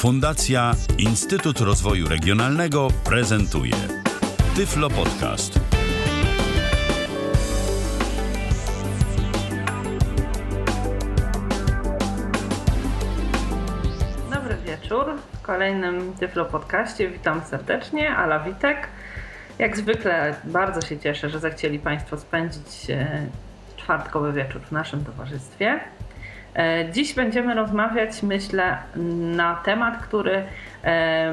Fundacja Instytut Rozwoju Regionalnego prezentuje Tyflo Podcast. Dobry wieczór. W kolejnym Tyflo Podcaście witam serdecznie, Ala Witek. Jak zwykle bardzo się cieszę, że zechcieli Państwo spędzić e, czwartkowy wieczór w naszym towarzystwie. E, dziś będziemy rozmawiać, myślę, na temat, który e,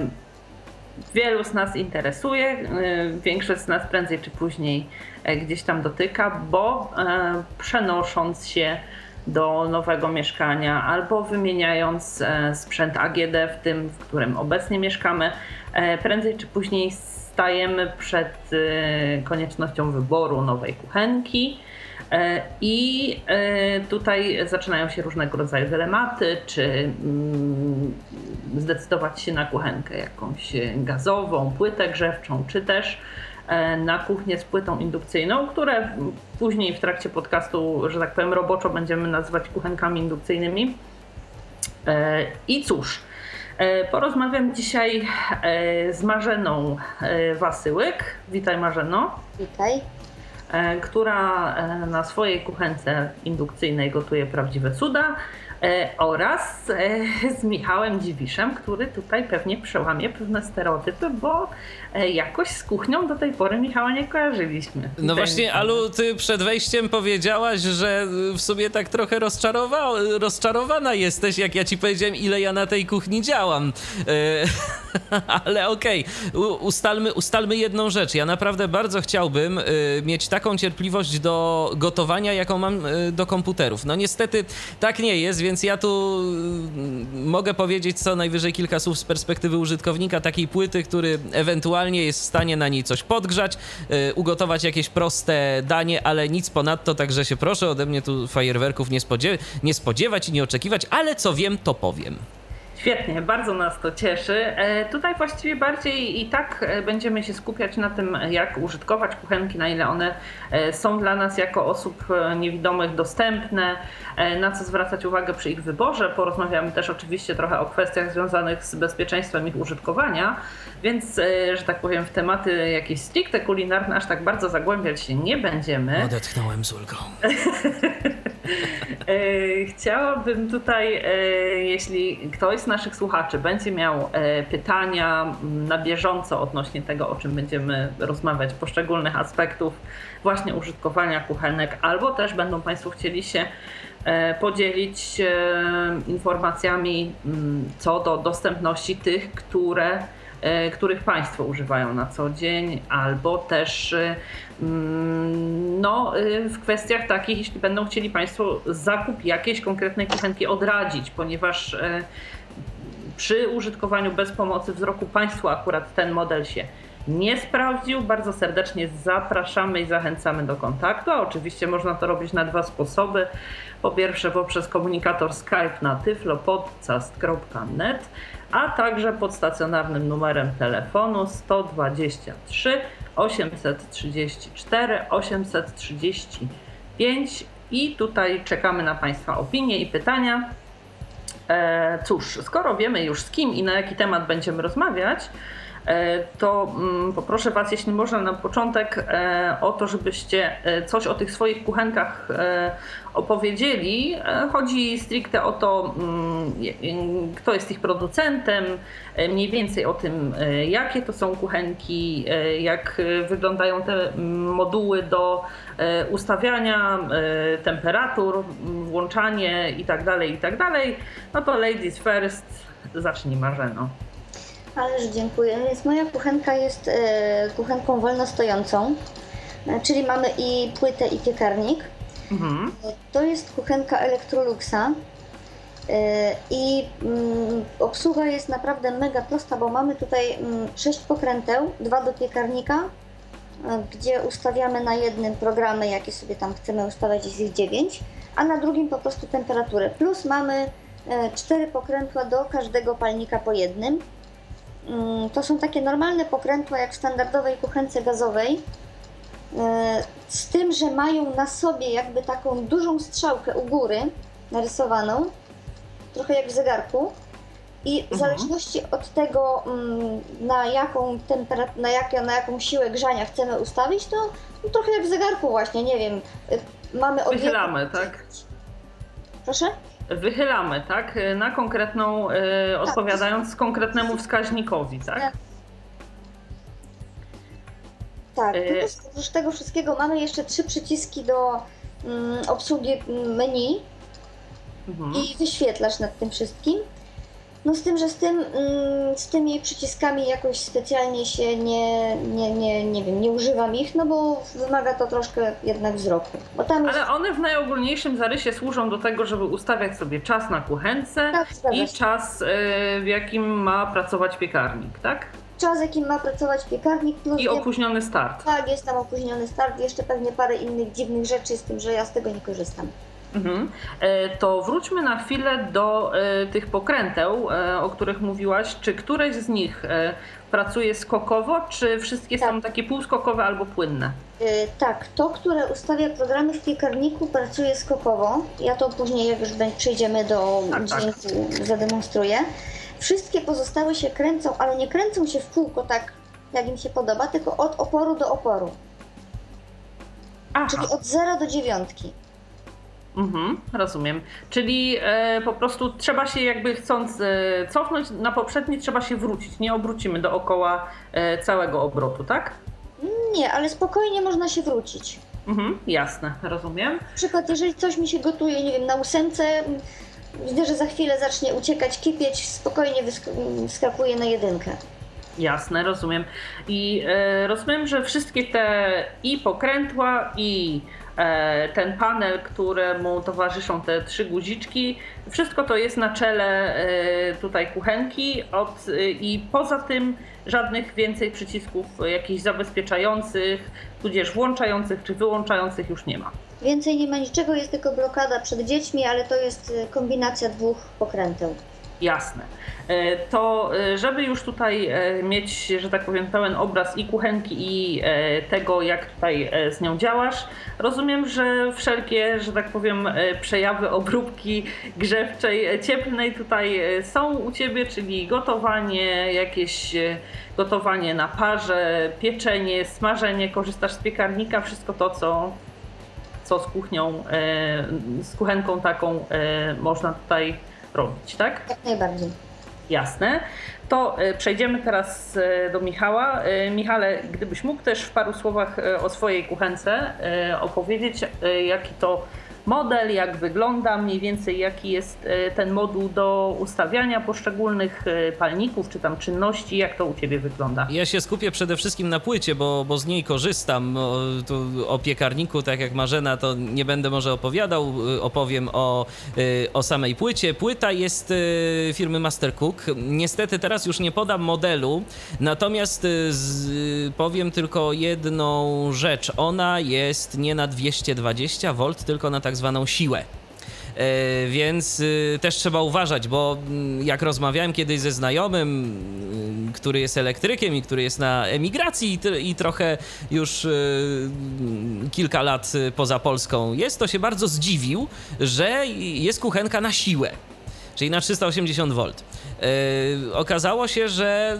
wielu z nas interesuje. Większość z nas prędzej czy później gdzieś tam dotyka, bo przenosząc się do nowego mieszkania albo wymieniając sprzęt AGD w tym, w którym obecnie mieszkamy, prędzej czy później stajemy przed koniecznością wyboru nowej kuchenki E, I e, tutaj zaczynają się różnego rodzaju dylematy, czy mm, zdecydować się na kuchenkę jakąś gazową, płytę grzewczą, czy też e, na kuchnię z płytą indukcyjną, które później w trakcie podcastu, że tak powiem, roboczo będziemy nazywać kuchenkami indukcyjnymi. I cóż, porozmawiam dzisiaj z Marzeną Wasyłyk. Witaj Marzeno. Witaj. E, która e, na swojej kuchence indukcyjnej gotuje prawdziwe cuda e, oraz z Michałem Dziwiszem, który tutaj pewnie przełamie pewne stereotypy, bo jakoś z kuchnią do tej pory Michała nie kojarzyliśmy. No właśnie, Alu, ty przed wejściem powiedziałaś, że w sumie tak trochę rozczarowa rozczarowana jesteś, jak ja ci powiedziałem, ile ja na tej kuchni działam. Ale okej, okay. ustalmy, ustalmy jedną rzecz. Ja naprawdę bardzo chciałbym y, mieć taką cierpliwość do gotowania, jaką mam do komputerów. No niestety tak nie jest, więc ja tu y, mogę powiedzieć co najwyżej kilka słów z perspektywy użytkownika takiej płyty, który ewentualnie jest w stanie na niej coś podgrzać, ugotować jakieś proste danie, ale nic ponadto, także się proszę ode mnie tu fajerwerków nie, spodziew nie spodziewać i nie oczekiwać, ale co wiem, to powiem. Świetnie, bardzo nas to cieszy. E, tutaj właściwie bardziej i tak e, będziemy się skupiać na tym, jak użytkować kuchenki, na ile one e, są dla nas jako osób niewidomych dostępne, na co zwracać uwagę przy ich wyborze. Porozmawiamy też oczywiście trochę o kwestiach związanych z bezpieczeństwem ich użytkowania, więc, że tak powiem, w tematy jakieś stricte kulinarne aż tak bardzo zagłębiać się nie będziemy. Odetchnąłem z ulgą. Chciałabym tutaj, jeśli ktoś z naszych słuchaczy będzie miał e, pytania na bieżąco odnośnie tego, o czym będziemy rozmawiać, poszczególnych aspektów właśnie użytkowania kuchenek, albo też będą Państwo chcieli się e, podzielić e, informacjami co do dostępności tych, które których Państwo używają na co dzień, albo też no, w kwestiach takich, jeśli będą chcieli Państwo zakup jakiejś konkretnej kuchenki odradzić, ponieważ przy użytkowaniu bez pomocy wzroku państwa akurat ten model się nie sprawdził. Bardzo serdecznie zapraszamy i zachęcamy do kontaktu. A oczywiście można to robić na dwa sposoby. Po pierwsze poprzez komunikator Skype na tyflopodcast.net, a także pod stacjonarnym numerem telefonu 123 834 835 i tutaj czekamy na Państwa opinie i pytania. E, cóż, skoro wiemy już z kim i na jaki temat będziemy rozmawiać, to mm, poproszę Was, jeśli można na początek, e, o to, żebyście coś o tych swoich kuchenkach opowiedzieli. Chodzi stricte o to, mm, kto jest ich producentem, mniej więcej o tym, jakie to są kuchenki, jak wyglądają te moduły do ustawiania temperatur, włączanie itd., tak itd. Tak no to ladies first, zacznij Marzeno. Ależ dziękuję. Więc moja kuchenka jest kuchenką wolnostojącą, czyli mamy i płytę i piekarnik. Mhm. To jest kuchenka Electroluxa e, i mm, obsługa jest naprawdę mega prosta, bo mamy tutaj mm, sześć pokręteł, dwa do piekarnika, e, gdzie ustawiamy na jednym programy, jakie sobie tam chcemy ustawiać, jest ich dziewięć, a na drugim po prostu temperaturę. Plus mamy e, cztery pokrętła do każdego palnika po jednym. Mm, to są takie normalne pokrętła jak w standardowej kuchence gazowej, E, z tym, że mają na sobie jakby taką dużą strzałkę u góry narysowaną, trochę jak w zegarku. I w zależności od tego, mm, na jaką temperaturę, na, jak, na jaką siłę grzania chcemy ustawić, to no, trochę jak w zegarku właśnie, nie wiem, y, mamy od Wychylamy, tak? Proszę? Wychylamy, tak? Na konkretną, y, odpowiadając konkretnemu wskaźnikowi, tak? Tak, Y- plus oprócz tego wszystkiego mamy jeszcze trzy przyciski do mm, obsługi menu Mhm. i wyświetlacz nad tym wszystkim. No z tym, że z, tym, mm, z tymi przyciskami jakoś specjalnie się nie, nie, nie, nie wiem, nie używam ich, no bo wymaga to troszkę jednak wzroku. Bo tam jest Ale one w najogólniejszym zarysie służą do tego, żeby ustawiać sobie czas na kuchence Tak, i czas, y, w jakim ma pracować piekarnik, tak? czas, jakim ma pracować piekarnik, plus I opóźniony start. tak, jest tam opóźniony start, jeszcze pewnie parę innych dziwnych rzeczy, z tym, że ja z tego nie korzystam. Mhm. E, To wróćmy na chwilę do e, tych pokręteł, e, o których mówiłaś. Czy któreś z nich pracuje skokowo, czy wszystkie Tak. są takie półskokowe albo płynne? Tak, to, które ustawia programy w piekarniku, pracuje skokowo. Ja to później, jak już przejdziemy do Tak, tak. dźwięku, zademonstruję. Wszystkie pozostałe się kręcą, ale nie kręcą się w kółko tak, jak im się podoba, tylko od oporu do oporu. Aha, Czyli od 0 do dziewiątki. Mhm, rozumiem. Czyli e, po prostu trzeba się jakby chcąc e, cofnąć na poprzedni, trzeba się wrócić. Nie obrócimy dookoła e, całego obrotu, tak? Nie, ale spokojnie można się wrócić. Mhm, jasne, rozumiem. Na przykład, jeżeli coś mi się gotuje, nie wiem, na ósemce, widzę, że za chwilę zacznie uciekać, kipieć, spokojnie wysk- wskakuję na jedynkę. Jasne, rozumiem. I e, rozumiem, że wszystkie te i pokrętła, i ten panel, któremu towarzyszą te trzy guziczki, wszystko to jest na czele e, tutaj kuchenki od, e, i poza tym żadnych więcej przycisków e, jakichś zabezpieczających, tudzież włączających czy wyłączających już nie ma. Więcej nie ma niczego, jest tylko blokada przed dziećmi, ale to jest kombinacja dwóch pokręteł. Jasne. E, To, e, żeby już tutaj e, mieć, że tak powiem, pełen obraz i kuchenki, i tego, jak tutaj z nią działasz, rozumiem, że wszelkie, że tak powiem, przejawy obróbki grzewczej, cieplnej tutaj są u ciebie, czyli gotowanie, jakieś gotowanie na parze, pieczenie, smażenie, korzystasz z piekarnika, wszystko to, co, co z kuchnią, z kuchenką taką można tutaj robić, tak? Jak najbardziej. Jasne. To e, przejdziemy teraz e, do Michała. E, Michale, gdybyś mógł też w paru słowach o swojej kuchence opowiedzieć, jaki to model, jak wygląda, mniej więcej jaki jest e, ten moduł do ustawiania poszczególnych e, palników, czy tam czynności, jak to u Ciebie wygląda? Ja się skupię przede wszystkim na płycie, bo, bo z niej korzystam. O, tu, o piekarniku, tak jak Marzena, to nie będę może opowiadał. Y, Opowiem o, o samej płycie. Płyta jest firmy Mastercook. Niestety teraz już nie podam modelu, natomiast z, powiem tylko jedną rzecz. Ona jest nie na 220 V, tylko na tak zwaną siłę. E, Więc y, też trzeba uważać, bo mm, jak rozmawiałem kiedyś ze znajomym, y, który jest elektrykiem i który jest na emigracji i, i trochę już y, mm, kilka lat poza Polską jest, to się bardzo zdziwił, że jest kuchenka na siłę. Czyli na 380 V. Yy, okazało się, że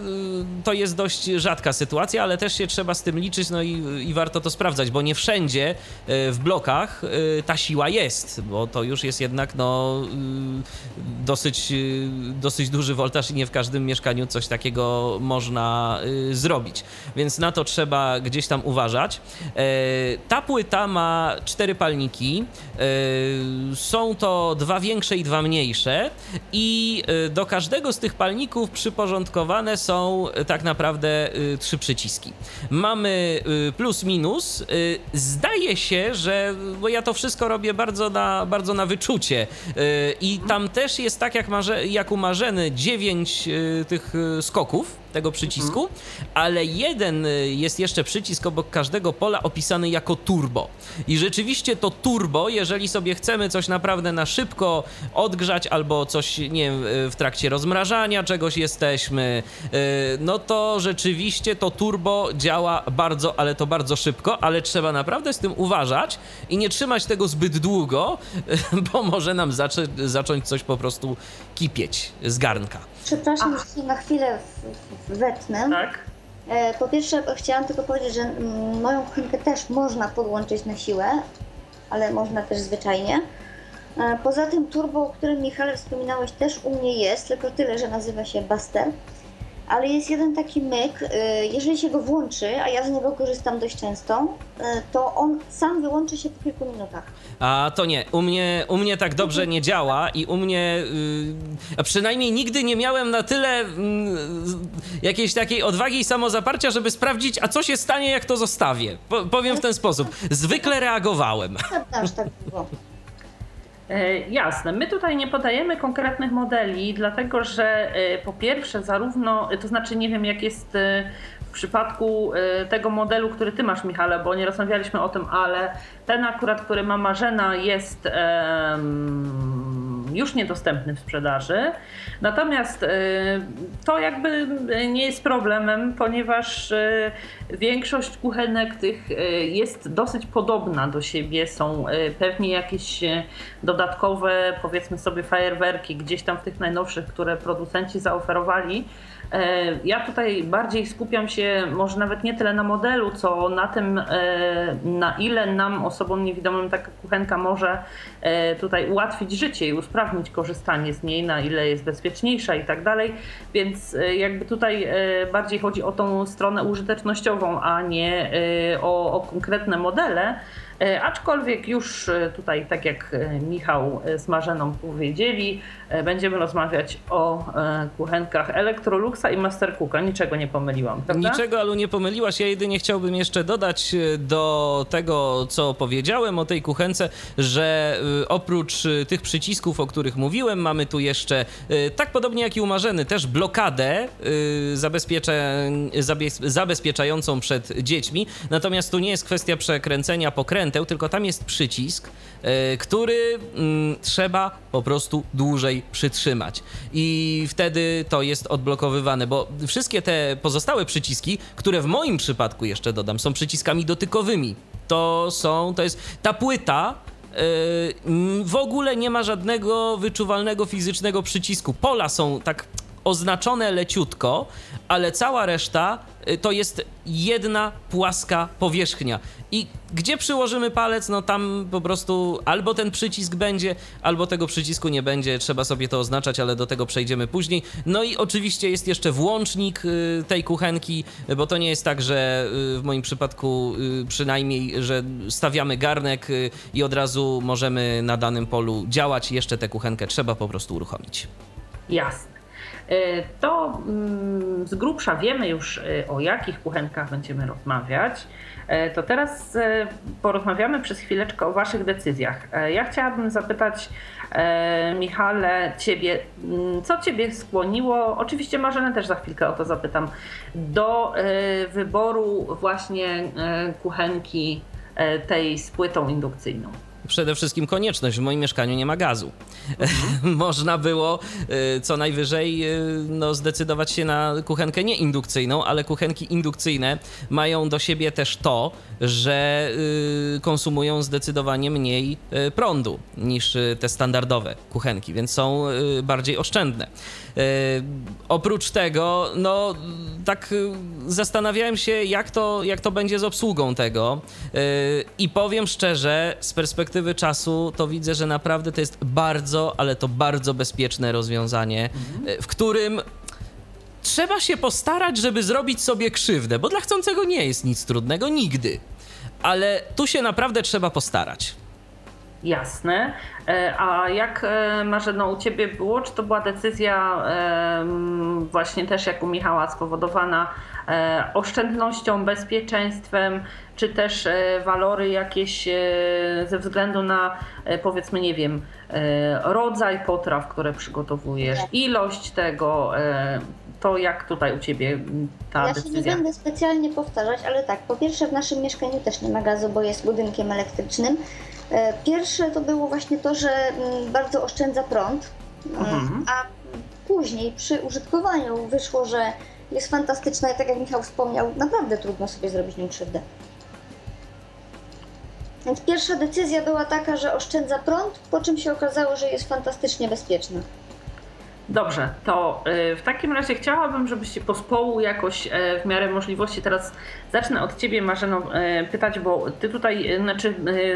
y, to jest dość rzadka sytuacja, ale też się trzeba z tym liczyć, no i, i warto to sprawdzać, bo nie wszędzie y, w blokach y, ta siła jest, bo to już jest jednak no, y, dosyć, y, dosyć duży woltaż i nie w każdym mieszkaniu coś takiego można zrobić. Więc na to trzeba gdzieś tam uważać. E, Ta płyta ma cztery palniki. E, Są to dwa większe i dwa mniejsze. I e, do każdego z tych palników przyporządkowane są e, tak naprawdę e, trzy przyciski. Mamy e, plus minus. E, Zdaje się, że bo ja to wszystko robię bardzo na, bardzo na wyczucie. E, I tam też jest tak jak, Marze, jak u Marzeny dziewięć e, tych skoków tego przycisku, ale jeden y, jest jeszcze przycisk obok każdego pola opisany jako turbo. I rzeczywiście to turbo, jeżeli sobie chcemy coś naprawdę na szybko odgrzać albo coś nie wiem, w trakcie rozmrażania czegoś jesteśmy, no to rzeczywiście to turbo działa bardzo, ale to bardzo szybko, ale trzeba naprawdę z tym uważać i nie trzymać tego zbyt długo, bo może nam zacząć coś po prostu kipieć z garnka. Przepraszam, że się na chwilę wetnę. Tak. E, po pierwsze, chciałam tylko powiedzieć, że moją kuchenkę też można podłączyć na siłę, ale można też zwyczajnie. E, poza tym turbo, o którym Michale wspominałeś, też u mnie jest, tylko tyle, że nazywa się Buster ale jest jeden taki myk, y, jeżeli się go włączy, a ja z niego korzystam dość często, y, to on sam wyłączy się po kilku minutach. A to nie, u mnie, u mnie tak dobrze nie działa i u mnie yy, przynajmniej nigdy nie miałem na tyle yy, jakiejś takiej odwagi i samozaparcia, żeby sprawdzić, a co się stanie, jak to zostawię. Po, powiem w ten sposób. Zwykle reagowałem. Aż tak było. E, jasne. My tutaj nie podajemy konkretnych modeli, dlatego że e, po pierwsze, zarówno, to znaczy nie wiem, jak jest e, w przypadku tego modelu, który ty masz, Michale, bo nie rozmawialiśmy o tym, ale ten akurat, który ma Marzena, jest. Um, już niedostępny w sprzedaży. Natomiast y, to jakby nie jest problemem, ponieważ y, większość kuchenek tych y, jest dosyć podobna do siebie. Są pewnie jakieś dodatkowe, powiedzmy sobie, fajerwerki gdzieś tam w tych najnowszych, które producenci zaoferowali. E, ja tutaj bardziej skupiam się może nawet nie tyle na modelu, co na tym, e, na ile nam, osobom niewidomym, taka kuchenka może e, tutaj ułatwić życie i usprawnić korzystanie z niej, na ile jest bezpieczniejsza i tak dalej. Więc jakby tutaj bardziej chodzi o tą stronę użytecznościową, a nie o, o konkretne modele. E, aczkolwiek już e, tutaj, tak jak e, Michał z Marzeną powiedzieli, będziemy rozmawiać o kuchenkach Electroluxa i Mastercooka. Niczego nie pomyliłam, prawda? Niczego, Alu, nie pomyliłaś. Ja jedynie chciałbym jeszcze dodać do tego, co powiedziałem o tej kuchence, że oprócz tych przycisków, o których mówiłem, mamy tu jeszcze, tak podobnie jak i u Marzeny, też blokadę zabezpieczającą przed dziećmi. Natomiast tu nie jest kwestia przekręcenia pokrętła, tylko tam jest przycisk, e, który mm, trzeba po prostu dłużej przytrzymać. I wtedy to jest odblokowywane, bo wszystkie te pozostałe przyciski, które w moim przypadku jeszcze dodam, są przyciskami dotykowymi. To są, to jest ta płyta, e, w ogóle nie ma żadnego wyczuwalnego fizycznego przycisku. Pola są tak oznaczone leciutko, ale cała reszta y, to jest jedna płaska powierzchnia. I gdzie przyłożymy palec, no tam po prostu albo ten przycisk będzie, albo tego przycisku nie będzie. Trzeba sobie to oznaczać, ale do tego przejdziemy później. No i oczywiście jest jeszcze włącznik y, tej kuchenki, bo to nie jest tak, że y, w moim przypadku przynajmniej, że stawiamy garnek i od razu możemy na danym polu działać. Jeszcze tę kuchenkę trzeba po prostu uruchomić. Jasne. E, to mm, z grubsza wiemy już e, o jakich kuchenkach będziemy rozmawiać. E, to teraz porozmawiamy przez chwileczkę o Waszych decyzjach. Ja chciałabym zapytać Michale, Ciebie, mm, co Ciebie skłoniło, oczywiście Marzenę też za chwilkę o to zapytam, do wyboru właśnie kuchenki tej z płytą indukcyjną? Przede wszystkim konieczność. W moim mieszkaniu nie ma gazu. Mhm. Można było y, co najwyżej y, no, zdecydować się na kuchenkę nieindukcyjną, ale kuchenki indukcyjne mają do siebie też to, że y, konsumują zdecydowanie mniej prądu niż te standardowe kuchenki, więc są bardziej oszczędne. Oprócz tego, no tak zastanawiałem się, jak to, jak to będzie z obsługą tego i powiem szczerze, z perspektywy perspektywy czasu to widzę, że naprawdę to jest bardzo, ale to bardzo bezpieczne rozwiązanie, mhm. w którym trzeba się postarać, żeby zrobić sobie krzywdę, bo dla chcącego nie jest nic trudnego nigdy. Ale tu się naprawdę trzeba postarać. Jasne. E, a jak e, Marzeno u Ciebie było? Czy to była decyzja właśnie też jak u Michała spowodowana e, oszczędnością, bezpieczeństwem, czy też walory jakieś ze względu na powiedzmy, nie wiem, rodzaj potraw, które przygotowujesz, ilość tego, to jak tutaj u Ciebie ta ja decyzja? Ja się nie będę specjalnie powtarzać, ale tak, po pierwsze w naszym mieszkaniu też nie ma gazu, bo jest budynkiem elektrycznym. E, pierwsze to było właśnie to, że mm, bardzo oszczędza prąd. Mhm. A później przy użytkowaniu wyszło, że jest fantastyczna i tak jak Michał wspomniał, naprawdę trudno sobie zrobić nią krzywdę. Więc pierwsza decyzja była taka, że oszczędza prąd, po czym się okazało, że jest fantastycznie bezpieczna. Dobrze, to y, w takim razie chciałabym, żebyście pospołu jakoś e, w miarę możliwości teraz zacznę od ciebie Marzeno e, pytać, bo ty tutaj, znaczy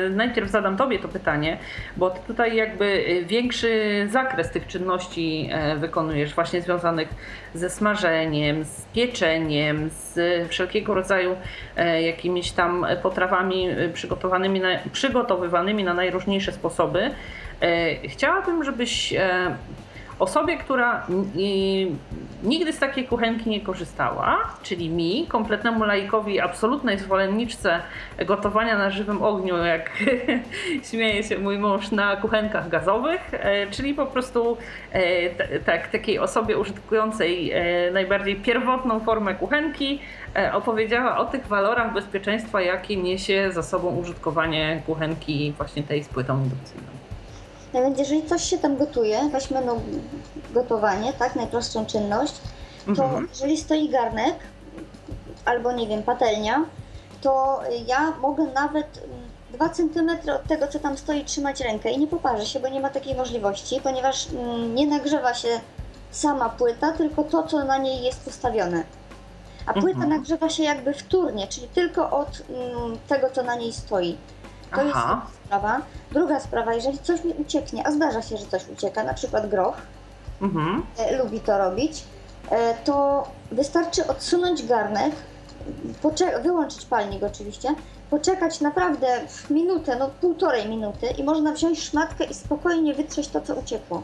najpierw zadam tobie to pytanie, bo ty tutaj jakby większy zakres tych czynności wykonujesz właśnie związanych ze smażeniem, z pieczeniem, z wszelkiego rodzaju jakimiś tam potrawami przygotowanymi na, przygotowywanymi na najróżniejsze sposoby. Chciałabym, żebyś osobie, która nigdy z takiej kuchenki nie korzystała, czyli mi, kompletnemu laikowi, absolutnej zwolenniczce gotowania na żywym ogniu, jak śmieje się mój mąż, na kuchenkach gazowych, e, czyli po prostu e, tak, takiej osobie użytkującej e, najbardziej pierwotną formę kuchenki, opowiedziała o tych walorach bezpieczeństwa, jakie niesie za sobą użytkowanie kuchenki właśnie tej z płytą indukcyjną. Więc jeżeli coś się tam gotuje, weźmy no gotowanie, tak, najprostszą czynność, to mhm. jeżeli stoi garnek albo nie wiem, patelnia, to ja mogę nawet 2 cm od tego, co tam stoi, trzymać rękę i nie poparzy się, bo nie ma takiej możliwości, ponieważ mm, nie nagrzewa się sama płyta, tylko to, co na niej jest postawione. A płyta mhm. nagrzewa się jakby wtórnie, czyli tylko od mm, tego, co na niej stoi. To Aha. jest sprawa. Druga sprawa, jeżeli coś mi ucieknie, a zdarza się, że coś ucieka, na przykład groch, mhm. e, lubi to robić, e, to wystarczy odsunąć garnek, wyłączyć palnik oczywiście, poczekać naprawdę minutę, no półtorej minuty i można wziąć szmatkę i spokojnie wytrzeć to, co uciekło.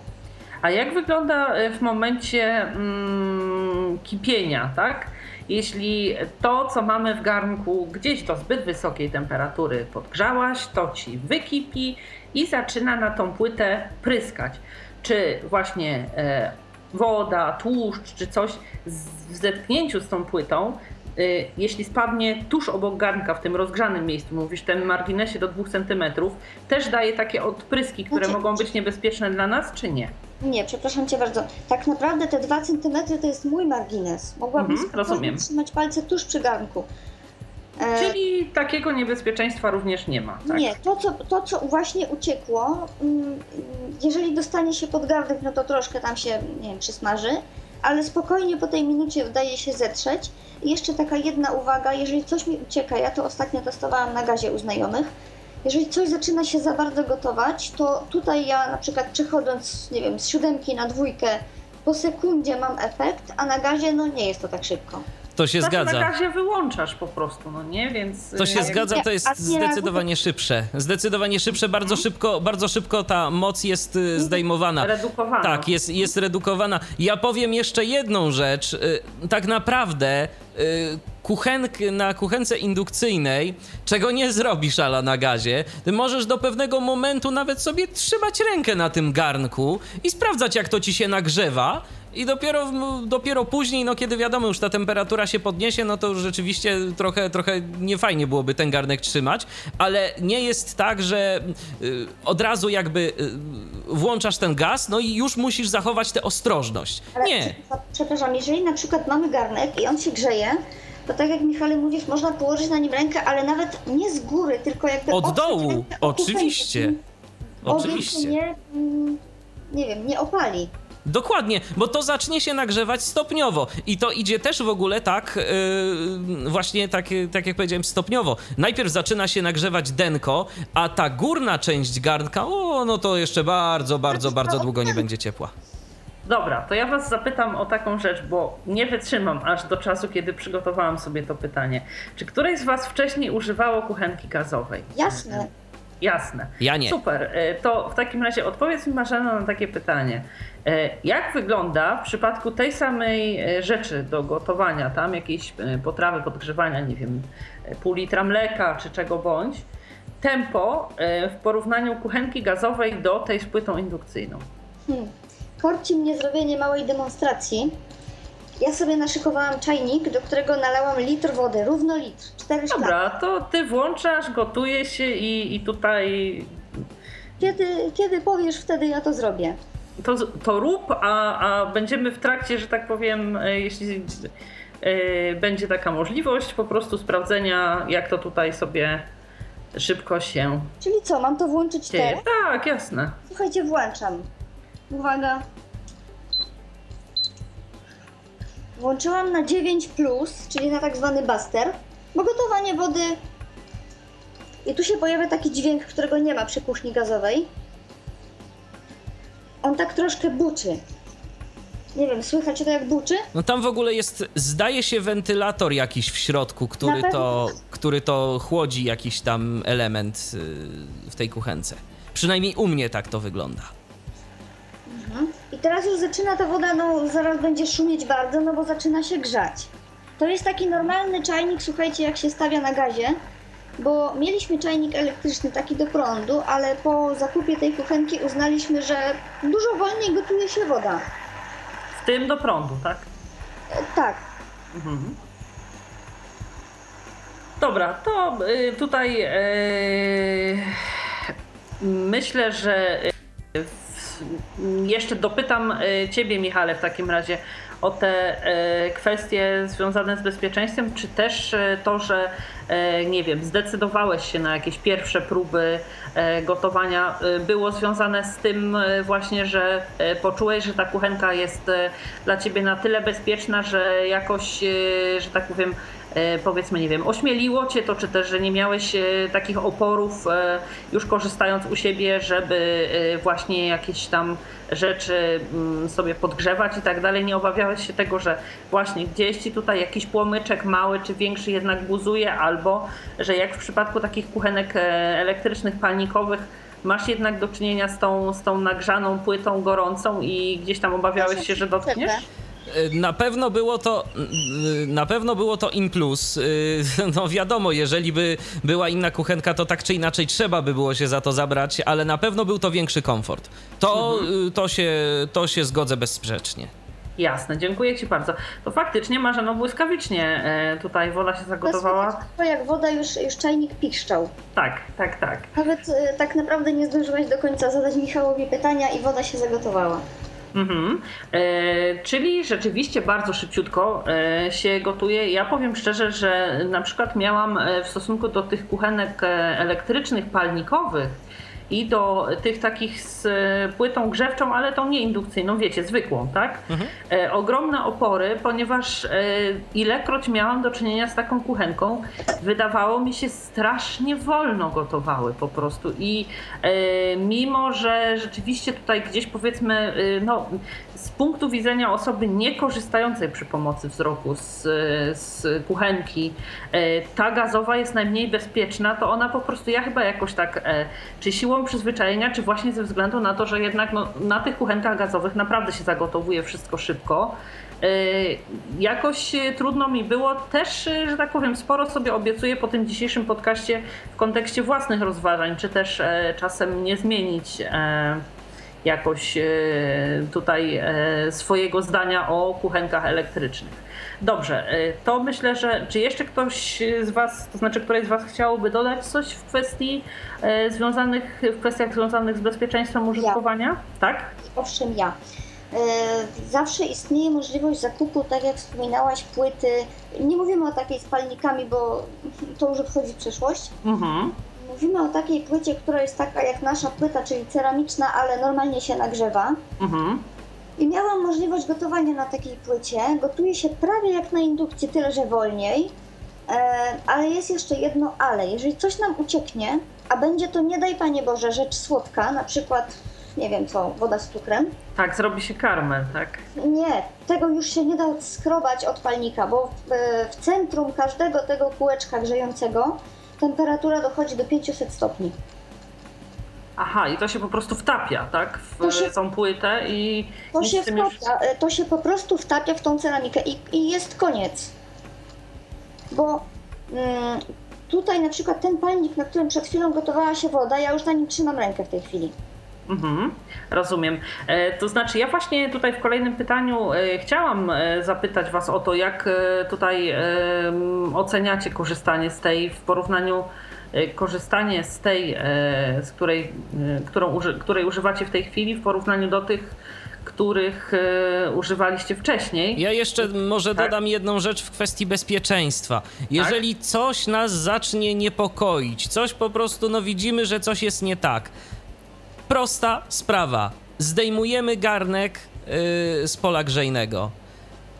A jak wygląda e, w momencie mm, kipienia, tak? Jeśli to, co mamy w garnku, gdzieś do zbyt wysokiej temperatury podgrzałaś, to ci wykipi i zaczyna na tą płytę pryskać. Czy właśnie e, woda, tłuszcz, czy coś w zetknięciu z tą płytą Y, jeśli spadnie tuż obok garnka, w tym rozgrzanym miejscu, mówisz, tym marginesie do 2 cm, też daje takie odpryski, które znaczy, mogą być niebezpieczne dla nas, czy nie? Nie, przepraszam Cię bardzo. Tak naprawdę te 2 cm to jest mój margines. Mogłabym mhm, trzymać palce tuż przy garnku. E, Czyli takiego niebezpieczeństwa również nie ma. Tak? Nie, to co, to co właśnie uciekło, mm, jeżeli dostanie się pod garnek, no to troszkę tam się, nie wiem, przysmaży, ale spokojnie po tej minucie udaje się zetrzeć. I jeszcze taka jedna uwaga, jeżeli coś mi ucieka, ja to ostatnio testowałam na gazie u znajomych, jeżeli coś zaczyna się za bardzo gotować, to tutaj ja na przykład przechodząc, nie wiem, z siódemki na dwójkę po sekundzie mam efekt, a na gazie no nie jest to tak szybko. To się zgadza. Na gazie wyłączasz po prostu, no nie, więc... To się zgadza, to jest zdecydowanie szybsze. Zdecydowanie szybsze, bardzo mhm. szybko, bardzo szybko ta moc jest y, mhm. zdejmowana. Redukowana. Tak, jest, jest redukowana. Ja powiem jeszcze jedną rzecz. Y, tak naprawdę kuchenk, na kuchence indukcyjnej, czego nie zrobisz ala na gazie, ty możesz do pewnego momentu nawet sobie trzymać rękę na tym garnku i sprawdzać, jak to ci się nagrzewa i dopiero, dopiero później, no kiedy wiadomo, już ta temperatura się podniesie, no to już rzeczywiście trochę, trochę niefajnie byłoby ten garnek trzymać, ale nie jest tak, że y, od razu jakby y, włączasz ten gaz, no i już musisz zachować tę ostrożność. Ale nie. Przepraszam, jeżeli na przykład mamy garnek i on się grzeje, to tak jak Michale mówisz, można położyć na nim rękę, ale nawet nie z góry, tylko jakby od dołu. Oczywiście. Oczywiście. Nie, mm, nie wiem, nie opali. Dokładnie, bo to zacznie się nagrzewać stopniowo i to idzie też w ogóle tak, yy, właśnie tak, tak jak powiedziałem, stopniowo. Najpierw zaczyna się nagrzewać denko, a ta górna część garnka, o, no to jeszcze bardzo, bardzo, bardzo długo nie będzie ciepła. Dobra, to ja Was zapytam o taką rzecz, bo nie wytrzymam aż do czasu, kiedy przygotowałam sobie to pytanie. Czy któreś z Was wcześniej używało kuchenki gazowej? Jasne. Jasne. Ja nie. Super. Y, to w takim razie odpowiedz mi Marzena na takie pytanie. E, jak wygląda w przypadku tej samej e, rzeczy do gotowania, tam jakiejś e, potrawy podgrzewania, nie wiem, pół litra mleka czy czego bądź, tempo w porównaniu kuchenki gazowej do tej z płytą indukcyjną? Hmm. Korci mnie zrobienie małej demonstracji. Ja sobie naszykowałam czajnik, do którego nalałam litr wody, równo litr, cztery Dobra, to ty włączasz, gotuje się i, i tutaj... Kiedy, kiedy powiesz, wtedy ja to zrobię. to, to rób, a, a będziemy w trakcie, że tak powiem, e, jeśli e, będzie taka możliwość, po prostu sprawdzenia, jak to tutaj sobie szybko się Czyli co, mam to włączyć teraz? Tak, jasne. Słuchajcie, włączam. Uwaga. Włączyłam na 9, czyli na tak zwany buster, bo gotowanie wody. I tu się pojawia taki dźwięk, którego nie ma przy kuchni gazowej. On tak troszkę buczy. Nie wiem, słychać to jak buczy? No tam w ogóle jest, zdaje się, wentylator jakiś w środku, który to, który to chłodzi jakiś tam element y, w tej kuchence. Przynajmniej u mnie tak to wygląda. I teraz już zaczyna ta woda, no zaraz będzie szumieć bardzo, no bo zaczyna się grzać. To jest taki normalny czajnik, słuchajcie, jak się stawia na gazie, bo mieliśmy czajnik elektryczny taki do prądu, ale po zakupie tej kuchenki uznaliśmy, że dużo wolniej gotuje się woda. W tym do prądu, tak? E, tak, Mhm. Dobra, to y, tutaj y, myślę, że y, jeszcze dopytam y, Ciebie, Michale, w takim razie o te y, kwestie związane z bezpieczeństwem, czy też y, to, że nie wiem, zdecydowałeś się na jakieś pierwsze próby gotowania, było związane z tym właśnie, że poczułeś, że ta kuchenka jest dla Ciebie na tyle bezpieczna, że jakoś, że tak powiem, e, powiedzmy, nie wiem, ośmieliło cię to, czy też, że nie miałeś e, takich oporów e, już korzystając u siebie, żeby e, właśnie jakieś tam rzeczy mm, sobie podgrzewać i tak dalej. Nie obawiałeś się tego, że właśnie gdzieś ci tutaj jakiś płomyczek mały czy większy jednak buzuje, albo że jak w przypadku takich kuchenek e, elektrycznych, palnikowych, masz jednak do czynienia z tą, z tą nagrzaną płytą gorącą i gdzieś tam obawiałeś się, że dotkniesz? Y, Na pewno było to, y, na pewno było to in plus. Y, No wiadomo, jeżeli by była inna kuchenka, to tak czy inaczej trzeba by było się za to zabrać, ale na pewno był to większy komfort. To, y, to, się, to się zgodzę bezsprzecznie. Jasne, dziękuję Ci bardzo. To faktycznie Marzeno błyskawicznie e, tutaj woda się to zagotowała. to jak woda już, już czajnik piszczał. Tak, tak, tak. Nawet e, tak naprawdę nie zdążyłaś do końca zadać Michałowi pytania i woda się zagotowała. Mhm. E, czyli rzeczywiście bardzo szybciutko e, się gotuje. Ja powiem szczerze, że na przykład miałam e, w stosunku do tych kuchenek e, elektrycznych, palnikowych i do tych takich z płytą grzewczą, ale tą nie indukcyjną, wiecie, zwykłą, tak? E, ogromne opory, ponieważ e, ilekroć miałam do czynienia z taką kuchenką, wydawało mi się strasznie wolno gotowały po prostu i e, mimo, że rzeczywiście tutaj gdzieś powiedzmy, e, no z punktu widzenia osoby nie korzystającej przy pomocy wzroku z, z kuchenki, e, ta gazowa jest najmniej bezpieczna, to ona po prostu, ja chyba jakoś tak, e, czy siłą przyzwyczajenia, czy właśnie ze względu na to, że jednak no, na tych kuchenkach gazowych naprawdę się zagotowuje wszystko szybko, e, jakoś trudno mi było też, że tak powiem, sporo sobie obiecuję po tym dzisiejszym podcaście w kontekście własnych rozważań, czy też czasem nie zmienić jakoś e, tutaj e, swojego zdania o kuchenkach elektrycznych. Dobrze, e, to myślę, że czy jeszcze ktoś z Was, to znaczy któreś z Was chciałoby dodać coś w kwestii związanych, w kwestiach związanych z bezpieczeństwem użytkowania? Tak? Owszem, ja. Zawsze istnieje możliwość zakupu, tak jak wspominałaś, płyty. Nie mówimy o takiej z palnikami, bo to już odchodzi w przeszłość. Mhm. Mówimy o takiej płycie, która jest taka jak nasza płyta, czyli ceramiczna, ale normalnie się nagrzewa. Mhm. I miałam możliwość gotowania na takiej płycie. Gotuje się prawie jak na indukcji, tyle że wolniej. E, ale jest jeszcze jedno ale. Jeżeli coś nam ucieknie, a będzie to nie daj Panie Boże rzecz słodka, na przykład, nie wiem co, woda z cukrem, Tak, zrobi się karmel, tak? Nie, tego już się nie da odskrobać od palnika, bo w, w centrum każdego tego kółeczka grzejącego temperatura dochodzi do 500 stopni. Aha, i to się po prostu wtapia, tak? W To się- tą płytę i To się, tym już... wtapia, e, to się po prostu wtapia w tą ceramikę i, i jest koniec. Bo mm, tutaj na przykład ten palnik, na którym przed chwilą gotowała się woda, ja już na nim trzymam rękę w tej chwili. Mhm, rozumiem. E, to znaczy, ja właśnie tutaj w kolejnym pytaniu e, chciałam e, zapytać Was o to, jak tutaj oceniacie korzystanie z tej w porównaniu korzystanie z tej, z której, którą, której używacie w tej chwili w porównaniu do tych których używaliście wcześniej. Ja jeszcze może tak? dodam jedną rzecz w kwestii bezpieczeństwa. Jeżeli tak? coś nas zacznie niepokoić, coś po prostu, no widzimy, że coś jest nie tak. Prosta sprawa. Zdejmujemy garnek yy, z pola grzejnego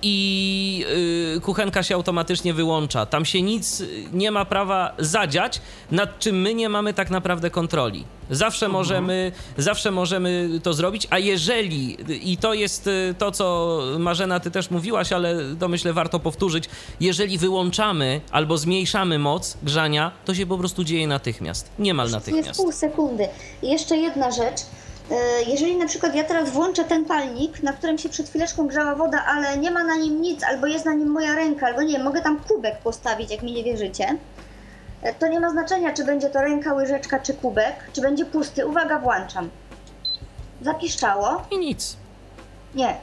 i yy, kuchenka się automatycznie wyłącza. Tam się nic nie ma prawa zadziać, nad czym my nie mamy tak naprawdę kontroli. Zawsze mhm. możemy, zawsze możemy to zrobić, a jeżeli, i to jest y, to, co Marzena, ty też mówiłaś, ale to myślę warto powtórzyć, jeżeli wyłączamy albo zmniejszamy moc grzania, to się po prostu dzieje natychmiast. Niemal natychmiast. To jest pół sekundy. Jeszcze jedna rzecz. E, jeżeli na przykład ja teraz włączę ten palnik, na którym się przed chwileczką grzała woda, ale nie ma na nim nic, albo jest na nim moja ręka, albo nie wiem, mogę tam kubek postawić, jak mi nie wierzycie, e, to nie ma znaczenia, czy będzie to ręka, łyżeczka, czy kubek, czy będzie pusty. Uwaga, włączam. Zapiszczało. I nic. Nie.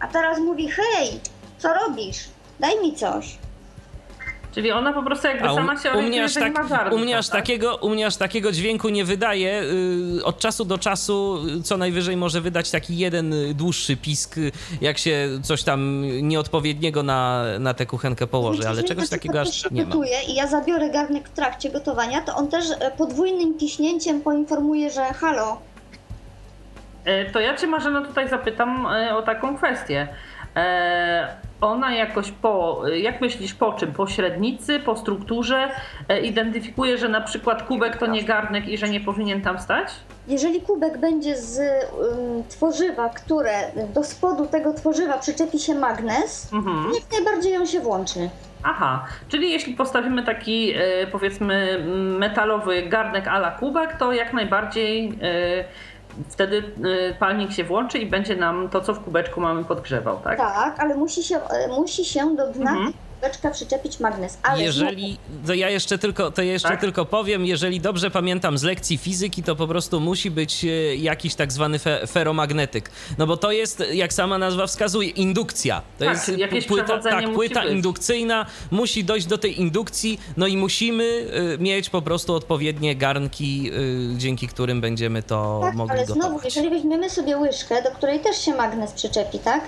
A teraz mówi, hej, co robisz? Daj mi coś. Czyli ona po prostu jakby sama się orientuje, u mnie aż, tak, u mnie aż tak? takiego, u mnie aż takiego dźwięku nie wydaje. Yy, od czasu do czasu co najwyżej może wydać taki jeden dłuższy pisk, jak się coś tam nieodpowiedniego na, na tę kuchenkę położy, ale czegoś takiego aż nie ma. i ja zabiorę garnek w trakcie gotowania, to on też e, podwójnym kiśnięciem poinformuje, że halo. E, to ja cię Marzeno tutaj zapytam e, o taką kwestię ona jakoś po, jak myślisz po czym? Po średnicy, po strukturze e, identyfikuje, że na przykład kubek to nie garnek i że nie powinien tam stać? Jeżeli kubek będzie z um, tworzywa, które do spodu tego tworzywa przyczepi się magnes, mhm. jak najbardziej on się włączy. Aha, czyli jeśli postawimy taki e, powiedzmy metalowy garnek ala kubek, to jak najbardziej e, wtedy y, palnik się włączy i będzie nam to, co w kubeczku mamy podgrzewał, tak? Tak, ale musi się, e, musi się do dna mhm kubeczka przyczepić magnes. Ale jeżeli, to ja jeszcze tylko, to jeszcze tak? tylko powiem, jeżeli dobrze pamiętam z lekcji fizyki, to po prostu musi być e, jakiś tak zwany fe, feromagnetyk. No bo to jest, jak sama nazwa wskazuje, indukcja. To tak, jest jakieś płyta, tak, płyta indukcyjna musi dojść do tej indukcji, no i musimy y, mieć po prostu odpowiednie garnki, y, dzięki którym będziemy to tak, mogli ale gotować. znowu, jeżeli weźmiemy sobie łyżkę, do której też się magnes przyczepi, tak?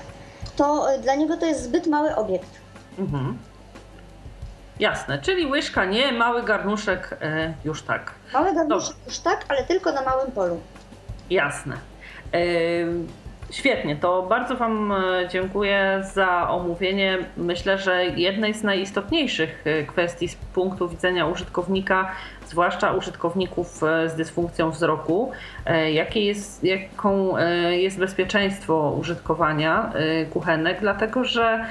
To dla niego to jest zbyt mały obiekt. Mhm. Jasne, czyli łyżka nie, mały garnuszek e, już tak. Mały garnuszek już tak, ale tylko na małym polu. Jasne. E, świetnie, to bardzo Wam e, dziękuję za omówienie. Myślę, że jednej z najistotniejszych e, kwestii z punktu widzenia użytkownika, zwłaszcza użytkowników e, z dysfunkcją wzroku, jakie jest, jaką jest bezpieczeństwo użytkowania kuchenek, dlatego że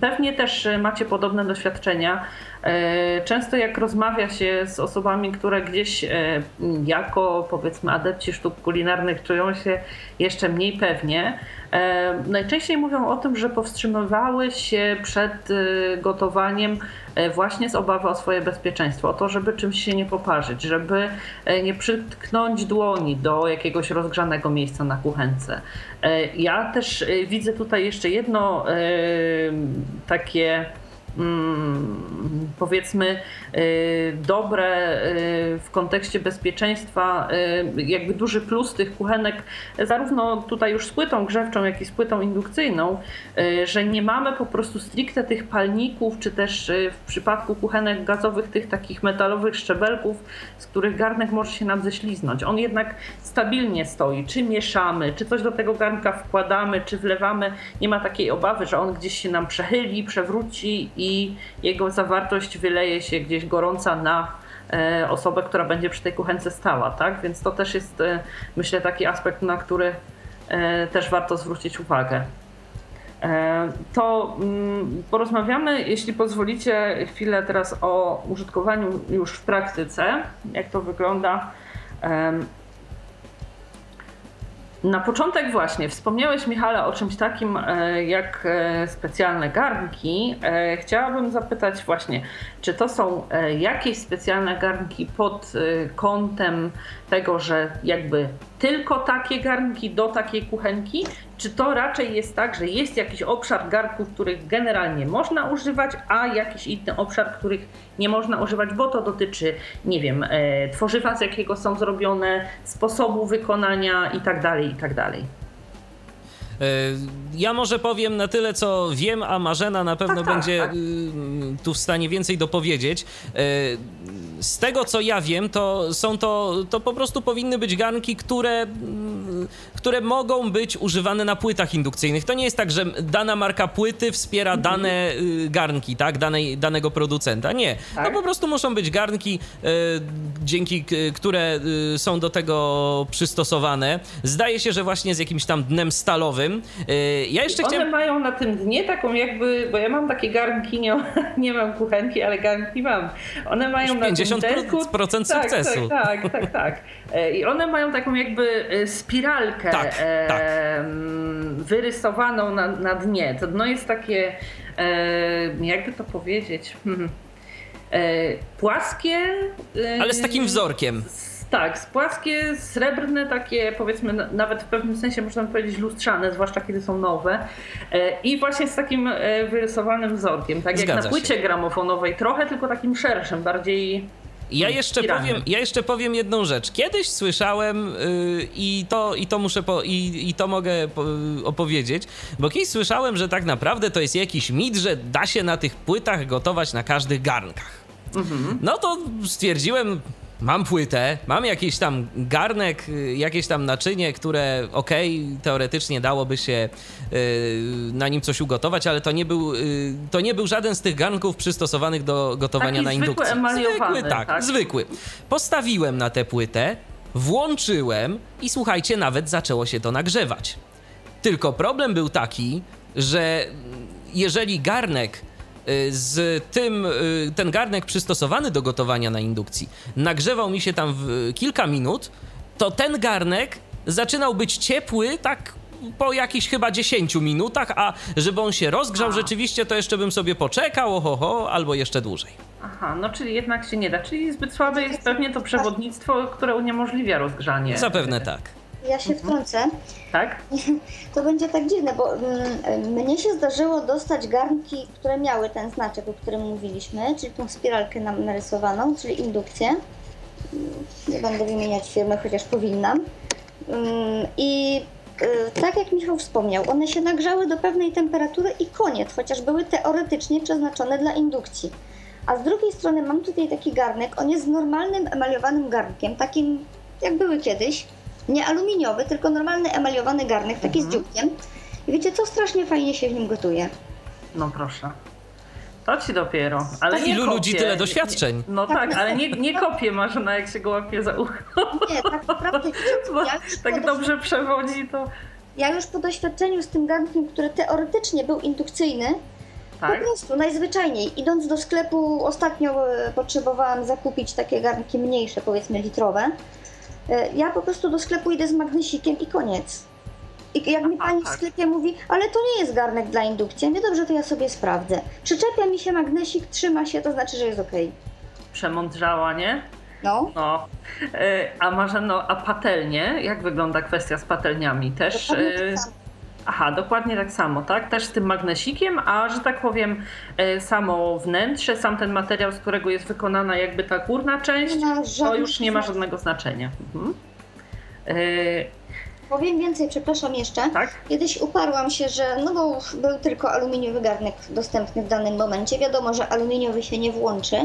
Pewnie też e, macie podobne doświadczenia. E, często jak rozmawia się z osobami, które gdzieś e, jako powiedzmy adepci sztuk kulinarnych czują się jeszcze mniej pewnie, najczęściej mówią o tym, że powstrzymywały się przed gotowaniem właśnie z obawy o swoje bezpieczeństwo, o to, żeby czymś się nie poparzyć, żeby nie przytknąć dłoni do jakiegoś rozgrzanego miejsca na kuchence. Ja też widzę tutaj jeszcze jedno takie Mm, powiedzmy dobre y, w kontekście bezpieczeństwa, y, jakby duży plus tych kuchenek, zarówno tutaj już z płytą grzewczą, jak i z płytą indukcyjną, że nie mamy po prostu stricte tych palników, czy też w przypadku kuchenek gazowych tych takich metalowych szczebelków, z których garnek może się nam ześliznąć. On jednak stabilnie stoi, czy mieszamy, czy coś do tego garnka wkładamy, czy wlewamy, nie ma takiej obawy, że on gdzieś się nam przechyli, przewróci i jego zawartość wyleje się gdzieś gorąca na e, osobę, która będzie przy tej kuchence stała, tak? Więc to też jest, e, myślę, taki aspekt, na który e, też warto zwrócić uwagę. To mm, porozmawiamy, jeśli pozwolicie, chwilę teraz o użytkowaniu już w praktyce, jak to wygląda. Na początek właśnie wspomniałeś Michale o czymś takim e, jak e, specjalne garnki. E, chciałabym zapytać właśnie, czy to są jakieś specjalne garnki pod kątem tego, że jakby tylko takie garnki do takiej kuchenki, czy to raczej jest tak, że jest jakiś obszar garnków, których generalnie można używać, a jakiś inny obszar, których nie można używać, bo to dotyczy, nie wiem, e, tworzywa, z jakiego są zrobione, sposobu wykonania itd., tak itd. E, ja może powiem na tyle, co wiem, a Marzena na pewno tak, tak będzie tak, tak. tu w stanie więcej dopowiedzieć. E, z tego, co ja wiem, to są to, to po prostu powinny być garnki, które, mm, które mogą być używane na płytach indukcyjnych. To nie jest tak, że dana marka płyty wspiera mhm. dane y, garnki, tak, danej, danego producenta. Nie. Tak? No po prostu muszą być garnki, y, dzięki które y, są do tego przystosowane. Zdaje się, że właśnie z jakimś tam dnem stalowym. Ja jeszcze One chciałem... mają na tym dnie taką jakby, bo ja mam takie garnki, nie, nie mam kuchenki, ale garnki mam. One mają na 50% tak, sukcesu. Tak, tak, tak, tak. I one mają taką jakby e, spiralkę tak, e, tak. wyrysowaną na, na dnie. To dno jest takie, e, jakby to powiedzieć, hmm, płaskie. Ale z takim wzorkiem. Tak, płaskie, srebrne, takie powiedzmy nawet w pewnym sensie można powiedzieć lustrzane, zwłaszcza kiedy są nowe. I właśnie z takim wyrysowanym wzorkiem, tak Zgadza jak na płycie się. gramofonowej, trochę tylko takim szerszym, bardziej ja jeszcze, powiem, ja jeszcze powiem jedną rzecz. Kiedyś słyszałem yy, i, to, i to muszę po, i, i to mogę po, opowiedzieć, bo kiedyś słyszałem, że tak naprawdę to jest jakiś mit, że da się na tych płytach gotować na każdych garnkach. Mhm. No to stwierdziłem, mam płytę, mam jakiś tam garnek, y, jakieś tam naczynie, które okej, okay, teoretycznie dałoby się y, na nim coś ugotować, ale to nie był, y, to nie był żaden z tych garnków przystosowanych do gotowania Taki na indukcji. Zwykły, tak, tak, zwykły. Postawiłem na tę płytę, włączyłem i słuchajcie, nawet zaczęło się to nagrzewać. Tylko problem był taki, że jeżeli garnek z tym, y, ten garnek przystosowany do gotowania na indukcji nagrzewał mi się tam w kilka minut, to ten garnek zaczynał być ciepły tak po jakichś chyba 10 minutach, a żeby on się rozgrzał a. rzeczywiście, to jeszcze bym sobie poczekał, oho, albo jeszcze dłużej. Aha, no czyli jednak się nie da. Czyli zbyt słabe jest pewnie to przewodnictwo, które uniemożliwia rozgrzanie. Zapewne tak. Ja się mhm. wtrącę. Tak? To będzie tak dziwne, bo mm, mnie się zdarzyło dostać garnki, które miały ten znaczek, o którym mówiliśmy, czyli tą spiralkę nam narysowaną, czyli indukcję. Nie będę wymieniać firmy, chociaż powinnam. Mm, I y, tak jak Michał wspomniał, one się nagrzały do pewnej temperatury i koniec, chociaż były teoretycznie przeznaczone dla indukcji. A z drugiej strony mam tutaj taki garnek, on jest normalnym emaliowanym garnkiem, takim jak były kiedyś, nie aluminiowy, tylko normalny emaliowany garnek, taki mhm. z dzióbkiem. I wiecie co? Strasznie fajnie się w nim gotuje. No proszę. To ci dopiero. Ale tak, Ilu ludzi tyle doświadczeń. No tak, tak ale nie, nie kopie Marzena, jak się go łapie za ucho. Nie, tak naprawdę. ja tak dobrze przewodzi to. Ja już po doświadczeniu z tym garnkiem, który teoretycznie był indukcyjny, tak? po prostu najzwyczajniej. Idąc do sklepu, ostatnio e, potrzebowałam zakupić takie garnki mniejsze, powiedzmy litrowe. E, ja po prostu do sklepu idę z magnesikiem i koniec. I jak mi pani w tak. sklepie mówi, ale to nie jest garnek dla indukcji, ja mówię, dobrze, to ja sobie sprawdzę. Przyczepia mi się magnesik, trzyma się, to znaczy, że jest ok. Przemądrzała, nie? No. no. E, a Marzeno, a patelnie? Jak wygląda kwestia z patelniami? Też... Tak Aha, dokładnie tak samo, tak? Też z tym magnesikiem, a że tak powiem, e, samo wnętrze, sam ten materiał, z którego jest wykonana jakby ta górna część, to już nie ma żadnego znaczenia. Mhm. E... Powiem więcej, przepraszam jeszcze. Tak? Kiedyś uparłam się, że no bo był tylko aluminiowy garnek dostępny w danym momencie. Wiadomo, że aluminiowy się nie włączy,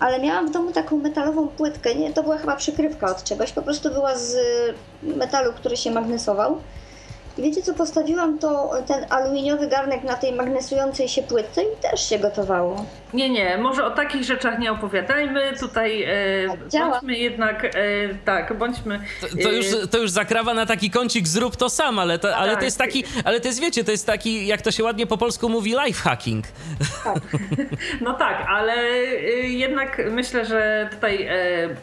ale miałam w domu taką metalową płytkę. Nie, to była chyba przykrywka od czegoś, po prostu była z metalu, który się magnesował. I wiecie co, postawiłam to, ten aluminiowy garnek na tej magnesującej się płytce i też się gotowało. Nie, nie, może o takich rzeczach nie opowiadajmy. Tutaj e, tak, bądźmy jednak, e, tak, bądźmy... To, to, już, to już zakrawa na taki kącik zrób to sam, ale to, ale tak. to jest taki, ale to jest, wiecie, to jest taki, jak to się ładnie po polsku mówi, life hacking. Tak. No tak, ale e, jednak myślę, że tutaj e,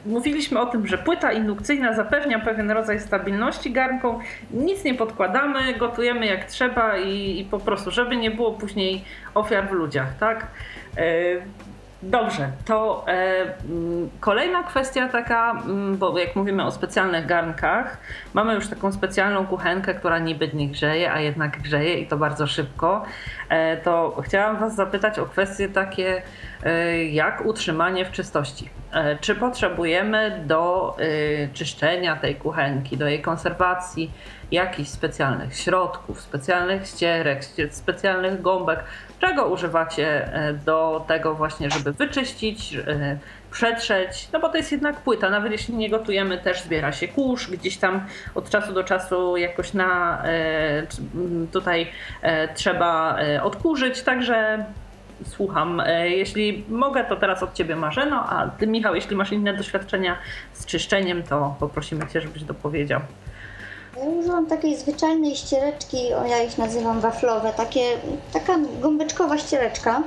mówiliśmy o tym, że płyta indukcyjna zapewnia pewien rodzaj stabilności garnką. Nic nie podkładamy gotujemy jak trzeba i, i po prostu, żeby nie było później ofiar w ludziach, tak? E, Dobrze, to e, mm, kolejna kwestia taka, mm, bo jak mówimy o specjalnych garnkach, mamy już taką specjalną kuchenkę, która niby nie grzeje, a jednak grzeje i to bardzo szybko. E, to chciałam Was zapytać o kwestie takie e, jak utrzymanie w czystości. E, czy potrzebujemy do czyszczenia tej kuchenki, do jej konserwacji jakichś specjalnych środków, specjalnych ścierek, specjalnych gąbek? Czego używacie do tego właśnie, żeby wyczyścić, przetrzeć? No bo to jest jednak płyta, nawet jeśli nie gotujemy, też zbiera się kurz, gdzieś tam od czasu do czasu jakoś na e, tutaj trzeba odkurzyć, także słucham. Jeśli mogę, to teraz od Ciebie Marzeno, a Ty Michał, jeśli masz inne doświadczenia z czyszczeniem, to poprosimy Cię, żebyś dopowiedział. Ja używam takiej zwyczajnej ściereczki, ja ich nazywam waflowe, takie, taka gąbeczkowa ściereczka.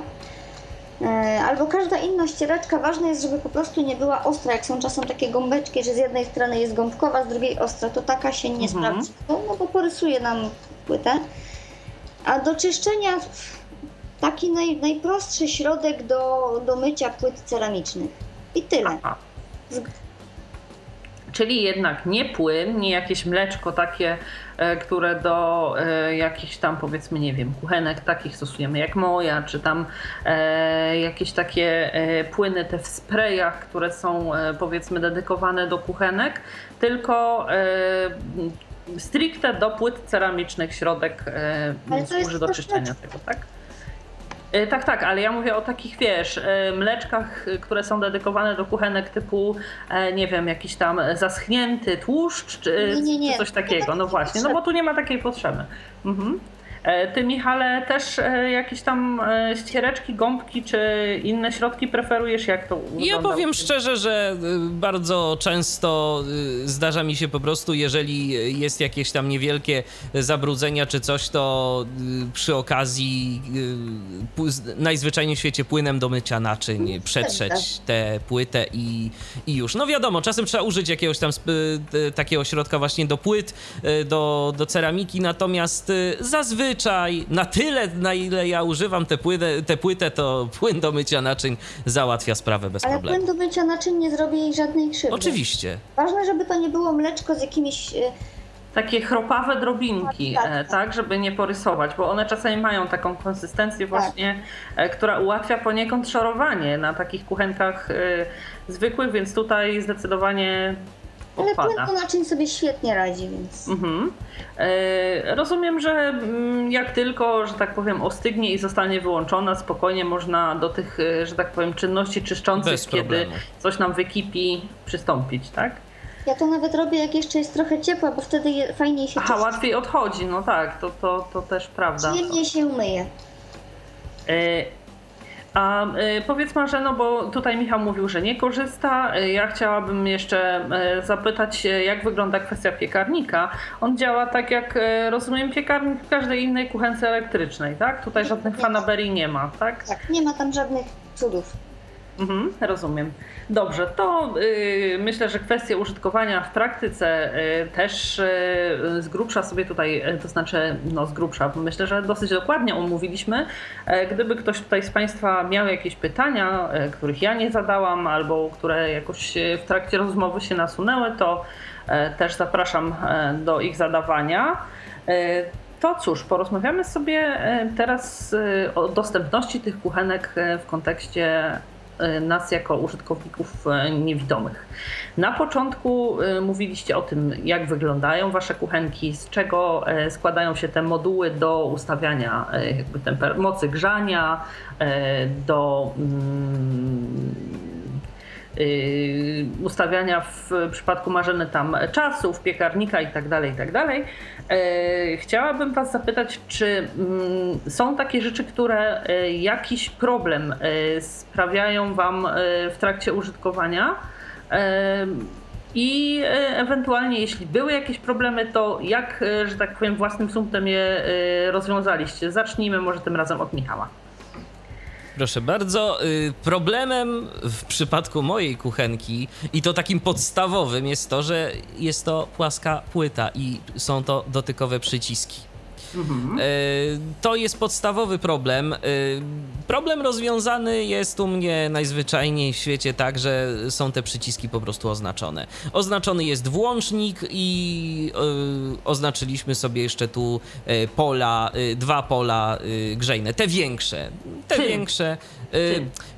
E, albo każda inna ściereczka, ważne jest, żeby po prostu nie była ostra, jak są czasem takie gąbeczki, że z jednej strony jest gąbkowa, z drugiej ostra, to taka się nie mhm. sprawdzi, no bo porysuje nam płytę. A do czyszczenia taki naj, najprostszy środek do, do mycia płyt ceramicznych. I tyle. Czyli jednak nie płyn, nie jakieś mleczko takie, które do e, jakichś tam powiedzmy, nie wiem, kuchenek takich stosujemy jak moja, czy tam e, jakieś takie płyny te w sprayach, które są powiedzmy dedykowane do kuchenek, tylko stricte do płyt ceramicznych środek służy do czyszczenia tego, tak? E, tak, tak, ale ja mówię o takich, wiesz, e, mleczkach, które są dedykowane do kuchenek typu, e, nie wiem, jakiś tam zaschnięty tłuszcz, czy, nie, nie, nie. czy coś takiego. No właśnie, no bo tu nie ma takiej potrzeby. Mhm. E, ty, Michale, też e, jakieś tam e, ściereczki, gąbki czy inne środki preferujesz? Jak to wygląda? Ja powiem szczerze, że bardzo często zdarza mi się po prostu, jeżeli jest jakieś tam niewielkie zabrudzenia czy coś, to przy okazji najzwyczajniej w świecie płynem do mycia naczyń przetrzeć tę płytę i, i już. No wiadomo, czasem trzeba użyć jakiegoś tam takiego środka właśnie do płyt, do, do ceramiki, natomiast zazwyczaj zazwyczaj na tyle, na ile ja używam tę płytę, tę płytę, to płyn do mycia naczyń załatwia sprawę bez Ale problemu. Ale płyn do mycia naczyń nie zrobi jej żadnej krzywdy. Oczywiście. Ważne, żeby to nie było mleczko z jakimiś... E, Takie chropawe drobinki, tak, tak, tak. tak, żeby nie porysować, bo one czasami mają taką konsystencję tak. właśnie, tak. która ułatwia poniekąd szorowanie na takich kuchenkach e, zwykłych, więc tutaj zdecydowanie ale płyn do naczyń sobie świetnie radzi, więc... Mhm. E, rozumiem, że mm, jak tylko, że tak powiem, ostygnie i zostanie wyłączona, spokojnie można do tych, e, że tak powiem, czynności czyszczących, kiedy coś nam wykipi, przystąpić, tak? Ja to nawet robię, jak jeszcze jest trochę ciepła, bo wtedy fajniej się Aha, łatwiej odchodzi, no tak, to, to, to też prawda. Przyjemnie się myje. E, a y, powiedz Marzeno, bo tutaj Michał mówił, że nie korzysta. Y, ja chciałabym jeszcze y, zapytać, jak wygląda kwestia piekarnika. On działa tak jak, rozumiem, piekarnik w każdej innej kuchence elektrycznej, tak? Tutaj żadnych fanaberii nie ma, tak? Tak, nie ma tam żadnych cudów. Mhm, rozumiem. Dobrze, to y, myślę, że kwestie użytkowania w praktyce y, też y, z grubsza sobie tutaj, y, to znaczy no z grubsza, myślę, że dosyć dokładnie omówiliśmy. E, gdyby ktoś tutaj z Państwa miał jakieś pytania, e, których ja nie zadałam albo które jakoś w trakcie rozmowy się nasunęły, to e, też zapraszam do ich zadawania. To cóż, porozmawiamy sobie teraz o dostępności tych kuchenek w kontekście E, nas jako użytkowników e, niewidomych. Na początku e, mówiliście o tym, jak wyglądają wasze kuchenki, z czego składają się te moduły do ustawiania jakby temper- mocy grzania, do mm, Y, ustawiania w przypadku Marzeny tam czasów, piekarnika i tak dalej, i tak. E, chciałabym Was zapytać, czy mm, są takie rzeczy, które e, jakiś problem sprawiają Wam w trakcie użytkowania? I ewentualnie, jeśli były jakieś problemy, to jak, że tak powiem, własnym sumptem je rozwiązaliście? Zacznijmy może tym razem od Michała. Proszę bardzo. Y, problemem w przypadku mojej kuchenki i to takim podstawowym jest to, że jest to płaska płyta i są to dotykowe przyciski. Mhm. To jest podstawowy problem. Problem rozwiązany jest u mnie najzwyczajniej w świecie tak, że są te przyciski po prostu oznaczone. Oznaczony jest włącznik i oznaczyliśmy sobie jeszcze tu pola, dwa pola grzejne, te większe. Te hmm. większe.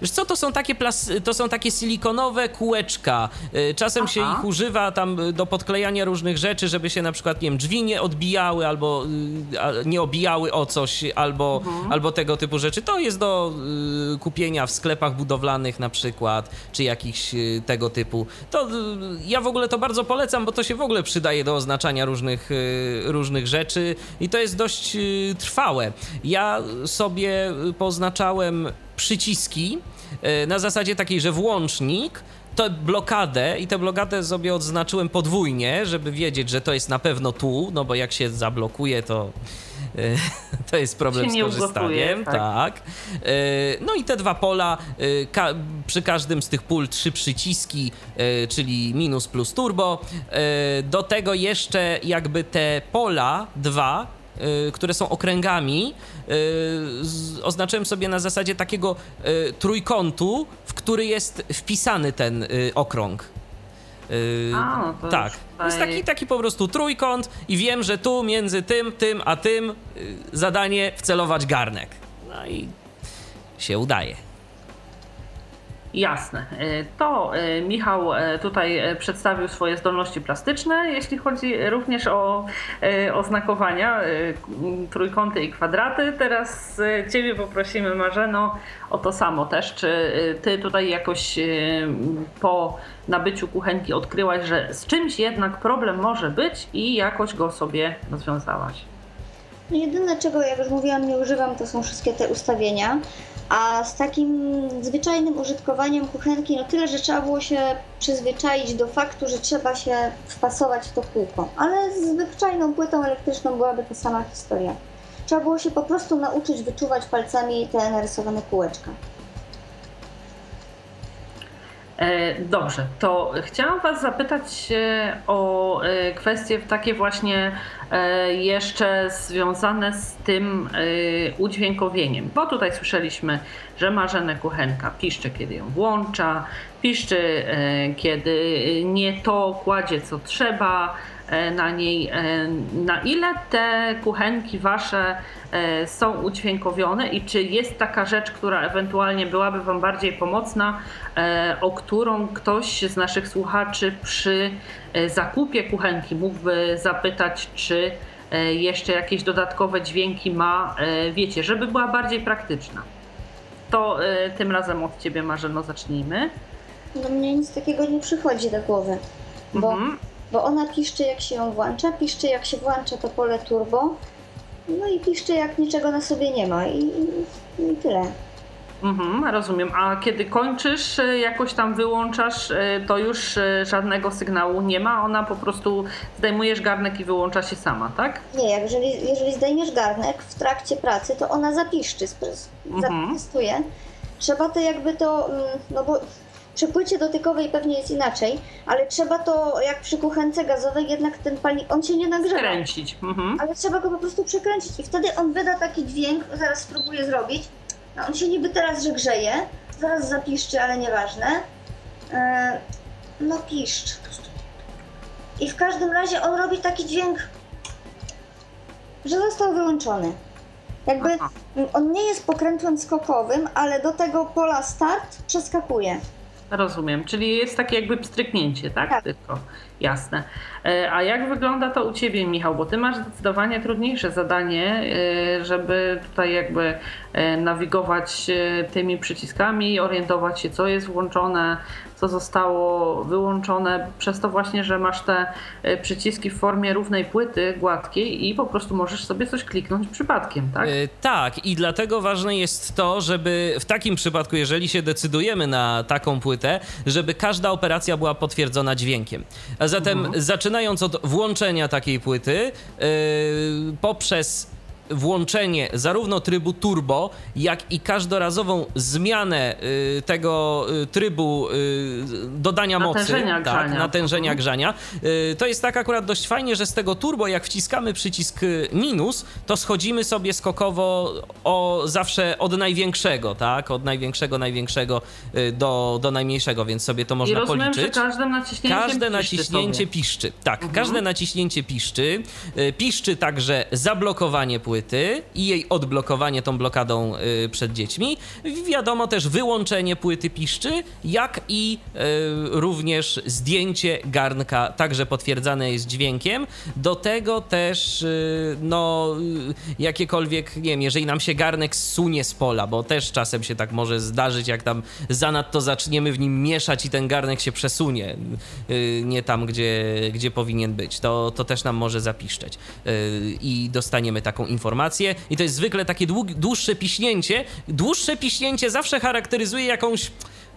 Wiesz co, to są takie, plas- to są takie silikonowe kółeczka. Czasem Aha. się ich używa tam do podklejania różnych rzeczy, żeby się na przykład, nie wiem, drzwi nie odbijały albo nie obijały o coś, albo, mhm. albo tego typu rzeczy. To jest do y, kupienia w sklepach budowlanych na przykład, czy jakichś y, tego typu. To y, ja w ogóle to bardzo polecam, bo to się w ogóle przydaje do oznaczania różnych, y, różnych rzeczy i to jest dość y, trwałe. Ja sobie poznaczałem przyciski y, na zasadzie takiej, że włącznik tę blokadę i tę blokadę sobie odznaczyłem podwójnie, żeby wiedzieć, że to jest na pewno tu, no bo jak się zablokuje, to e, to jest problem z korzystaniem. Tak. tak. E, no i te dwa pola, e, ka przy każdym z tych pól trzy przyciski, czyli minus plus turbo. Do tego jeszcze jakby te pola dwa które są okręgami, y, oznaczyłem sobie na zasadzie takiego y, trójkątu, w który jest wpisany ten okrąg. A, no to tak. To jest taki, taki po prostu trójkąt i wiem, że tu między tym, tym, a tym zadanie wcelować garnek. No i się udaje. Jasne. E, to e, Michał e, tutaj przedstawił swoje zdolności plastyczne, jeśli chodzi również o oznakowania, trójkąty i kwadraty. Teraz Ciebie poprosimy, Marzeno, o to samo też. Czy Ty tutaj jakoś po nabyciu kuchenki odkryłaś, że z czymś jednak problem może być i jakoś go sobie rozwiązałaś? Jedyne, czego, jak już mówiłam, nie używam, to są wszystkie te ustawienia. A z takim zwyczajnym użytkowaniem kuchenki, no tyle, że trzeba było się przyzwyczaić do faktu, że trzeba się wpasować w to kółko. Ale z zwyczajną płytą elektryczną byłaby ta sama historia. Trzeba było się po prostu nauczyć wyczuwać palcami te narysowane kółeczka. E, dobrze, to chciałam Was zapytać o e, kwestie takie właśnie e, jeszcze związane z tym udźwiękowieniem, bo tutaj słyszeliśmy, że Marzenę Kuchenka piszczy, kiedy ją włącza, piszczy, kiedy nie to kładzie, co trzeba, E, na niej. E, na ile te kuchenki wasze e, są udźwiękowione i czy jest taka rzecz, która ewentualnie byłaby Wam bardziej pomocna, o którą ktoś z naszych słuchaczy przy zakupie kuchenki mógłby zapytać, czy jeszcze jakieś dodatkowe dźwięki ma, wiecie, żeby była bardziej praktyczna. To tym razem od Ciebie Marzeno zacznijmy. Do mnie nic takiego nie przychodzi do głowy, bo mhm bo ona piszczy jak się ją włącza, piszczy jak się włącza to pole turbo, no i piszczy jak niczego na sobie nie ma i, i, tyle. Mhm, rozumiem. A kiedy kończysz, e, jakoś tam wyłączasz, e, to już e, żadnego sygnału nie ma. Ona po prostu zdejmujesz garnek i wyłącza się sama, tak? Nie, jeżeli, jeżeli zdejmiesz garnek w trakcie pracy, to ona zapiszczy, mhm. Trzeba to jakby to, mm, no bo przy płycie dotykowej pewnie jest inaczej, ale trzeba to, jak przy kuchence gazowej, jednak ten palnik, on się nie nagrzewa. Kręcić. Mhm. Ale trzeba go po prostu przekręcić i wtedy on wyda taki dźwięk, zaraz spróbuję zrobić. No, on się niby teraz, że grzeje, zaraz zapiszczy, ale nieważne. E, no piszcz. I w każdym razie on robi taki dźwięk, że został wyłączony. Jakby Aha. on nie jest pokrętłem skokowym, ale do tego pola start przeskakuje. Rozumiem, czyli jest takie jakby pstryknięcie, tak? tak? Tylko, jasne. E, a jak wygląda to u Ciebie, Michał? Bo Ty masz zdecydowanie trudniejsze zadanie, e, żeby tutaj jakby e, nawigować tymi przyciskami, orientować się, co jest włączone, co zostało wyłączone, przez to właśnie, że masz te e, przyciski w formie równej płyty, gładkiej i po prostu możesz sobie coś kliknąć przypadkiem, tak? Yy, tak, i dlatego ważne jest to, żeby w takim przypadku, jeżeli się decydujemy na taką płytę, żeby każda operacja była potwierdzona dźwiękiem. A zatem mhm. zaczynając od włączenia takiej płyty, yy, poprzez włączenie zarówno trybu turbo, jak i każdorazową zmianę y, tego y, trybu y, dodania natężenia mocy, grzania. tak, natężenia Mhm. grzania. Y, To jest tak akurat dość fajnie, że z tego turbo, jak wciskamy przycisk y, minus, to schodzimy sobie skokowo o zawsze od największego, tak? Od największego, największego y, do, do najmniejszego, więc sobie to I można rozumiem, policzyć. że każdym naciśnięciem Każde piszczy naciśnięcie sobie. piszczy. Tak, Mhm. każde naciśnięcie piszczy. Piszczy także zablokowanie płyty i jej odblokowanie tą blokadą y, przed dziećmi. Wiadomo też wyłączenie płyty piszczy, jak i y, również zdjęcie garnka, także potwierdzane jest dźwiękiem. Do tego też y, no y, jakiekolwiek, nie wiem, jeżeli nam się garnek zsunie z pola, bo też czasem się tak może zdarzyć, jak tam zanadto zaczniemy w nim mieszać i ten garnek się przesunie y, nie tam, gdzie, gdzie powinien być. To, to też nam może zapiszczeć y, i dostaniemy taką informację. I to jest zwykle takie dłuższe piśnięcie. Dłuższe piśnięcie zawsze charakteryzuje jakąś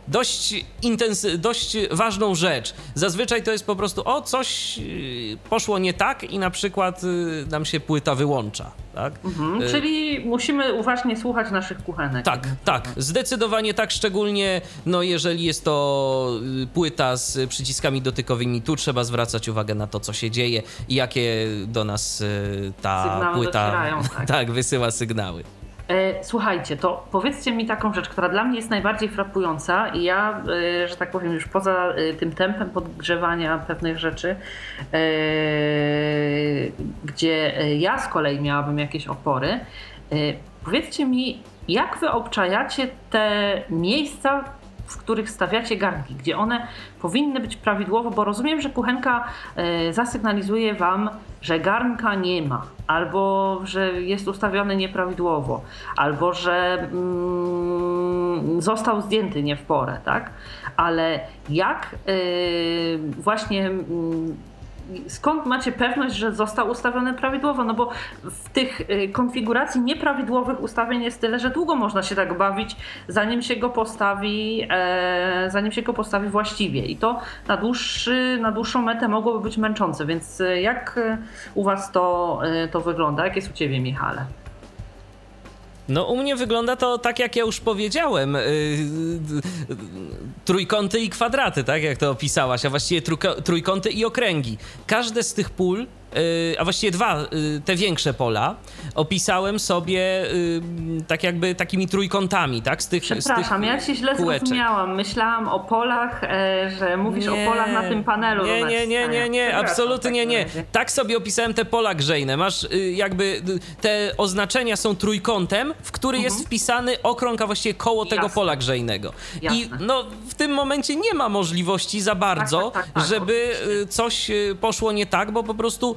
dość, intensy, dość ważną rzecz. Zazwyczaj to jest po prostu, o, coś y, poszło nie tak i na przykład y, nam się płyta wyłącza. Tak? Mhm, Y, czyli musimy uważnie słuchać naszych kuchenek. tak, tak, zdecydowanie tak, szczególnie no jeżeli jest to płyta z przyciskami dotykowymi, tu trzeba zwracać uwagę na to, co się dzieje i jakie do nas ta Sygnały płyta docierają, tak. wysyła sygnały. E, Słuchajcie, to powiedzcie mi taką rzecz, która dla mnie jest najbardziej frapująca i ja, e, że tak powiem, już poza e, tym tempem podgrzewania pewnych rzeczy, gdzie ja z kolei miałabym jakieś opory, powiedzcie mi, jak wy obczajacie te miejsca, w których stawiacie garnki, gdzie one powinny być prawidłowo, bo rozumiem, że kuchenka e, zasygnalizuje wam, że garnka nie ma, albo że jest ustawiony nieprawidłowo, albo że mm, został zdjęty nie w porę, tak? Ale jak e, właśnie mm, skąd macie pewność, że został ustawiony prawidłowo? No bo w tych y, konfiguracji nieprawidłowych ustawień jest tyle, że długo można się tak bawić, zanim się go postawi, e, zanim się go postawi właściwie. I to na, dłuższy, na dłuższą metę mogłoby być męczące. Więc y, jak y, u Was to, y, to wygląda? Jak jest u Ciebie, Michale? No, u mnie wygląda to tak, jak ja już powiedziałem. Yy, yy, trójkąty i kwadraty, tak jak to opisałaś, a właściwie trójkąty i okręgi. Każde z tych pól, a właściwie dwa, yy, te większe pola, opisałem sobie yy, tak jakby takimi trójkątami, tak? Z tych, z tych Przepraszam, ja Cię źle kółeczek. zrozumiałam. Myślałam o polach, e, że mówisz o polach na tym panelu. Nie, nie, nie, nie, nie, Przepraszam, absolutnie nie. Tak sobie opisałem te pola grzejne. Masz y, jakby y, te oznaczenia są trójkątem, w który jest wpisany okrąg, a właściwie koło tego Mhm. Jasne. pola grzejnego. I Jasne. no w tym momencie nie ma możliwości za bardzo, tak, tak, tak, żeby y, coś y, poszło nie tak, bo po prostu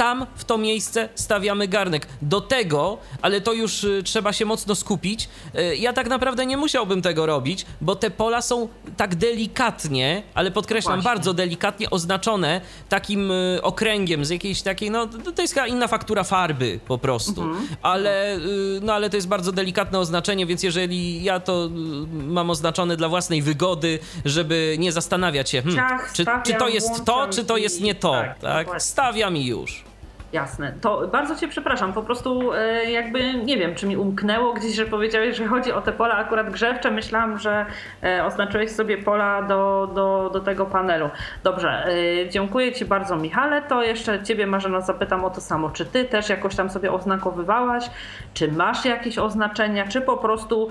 tam w to miejsce stawiamy garnek. Do tego, ale to już y, trzeba się mocno skupić. y, Ja tak naprawdę nie musiałbym tego robić, bo te pola są tak delikatnie, ale podkreślam, Właśnie. bardzo delikatnie oznaczone takim y, okręgiem z jakiejś takiej, no to to jest inna faktura farby po prostu. Mhm. Ale, no, ale to jest bardzo delikatne oznaczenie, więc jeżeli ja to mam oznaczone dla własnej wygody, żeby nie zastanawiać się, hmm, Ciach, czy, czy to jest to, czy to jest nie to, tak, tak? no. Stawiam i już. Jasne. To bardzo Cię przepraszam. Po prostu e, jakby nie wiem, czy mi umknęło gdzieś, że powiedziałeś, że chodzi o te pola akurat grzewcze. Myślałam, że e, oznaczyłeś sobie pola do, do, do tego panelu. Dobrze. e, Dziękuję Ci bardzo, Michale. To jeszcze Ciebie, Marzena, zapytam o to samo. Czy Ty też jakoś tam sobie oznakowywałaś? Czy masz jakieś oznaczenia? Czy po prostu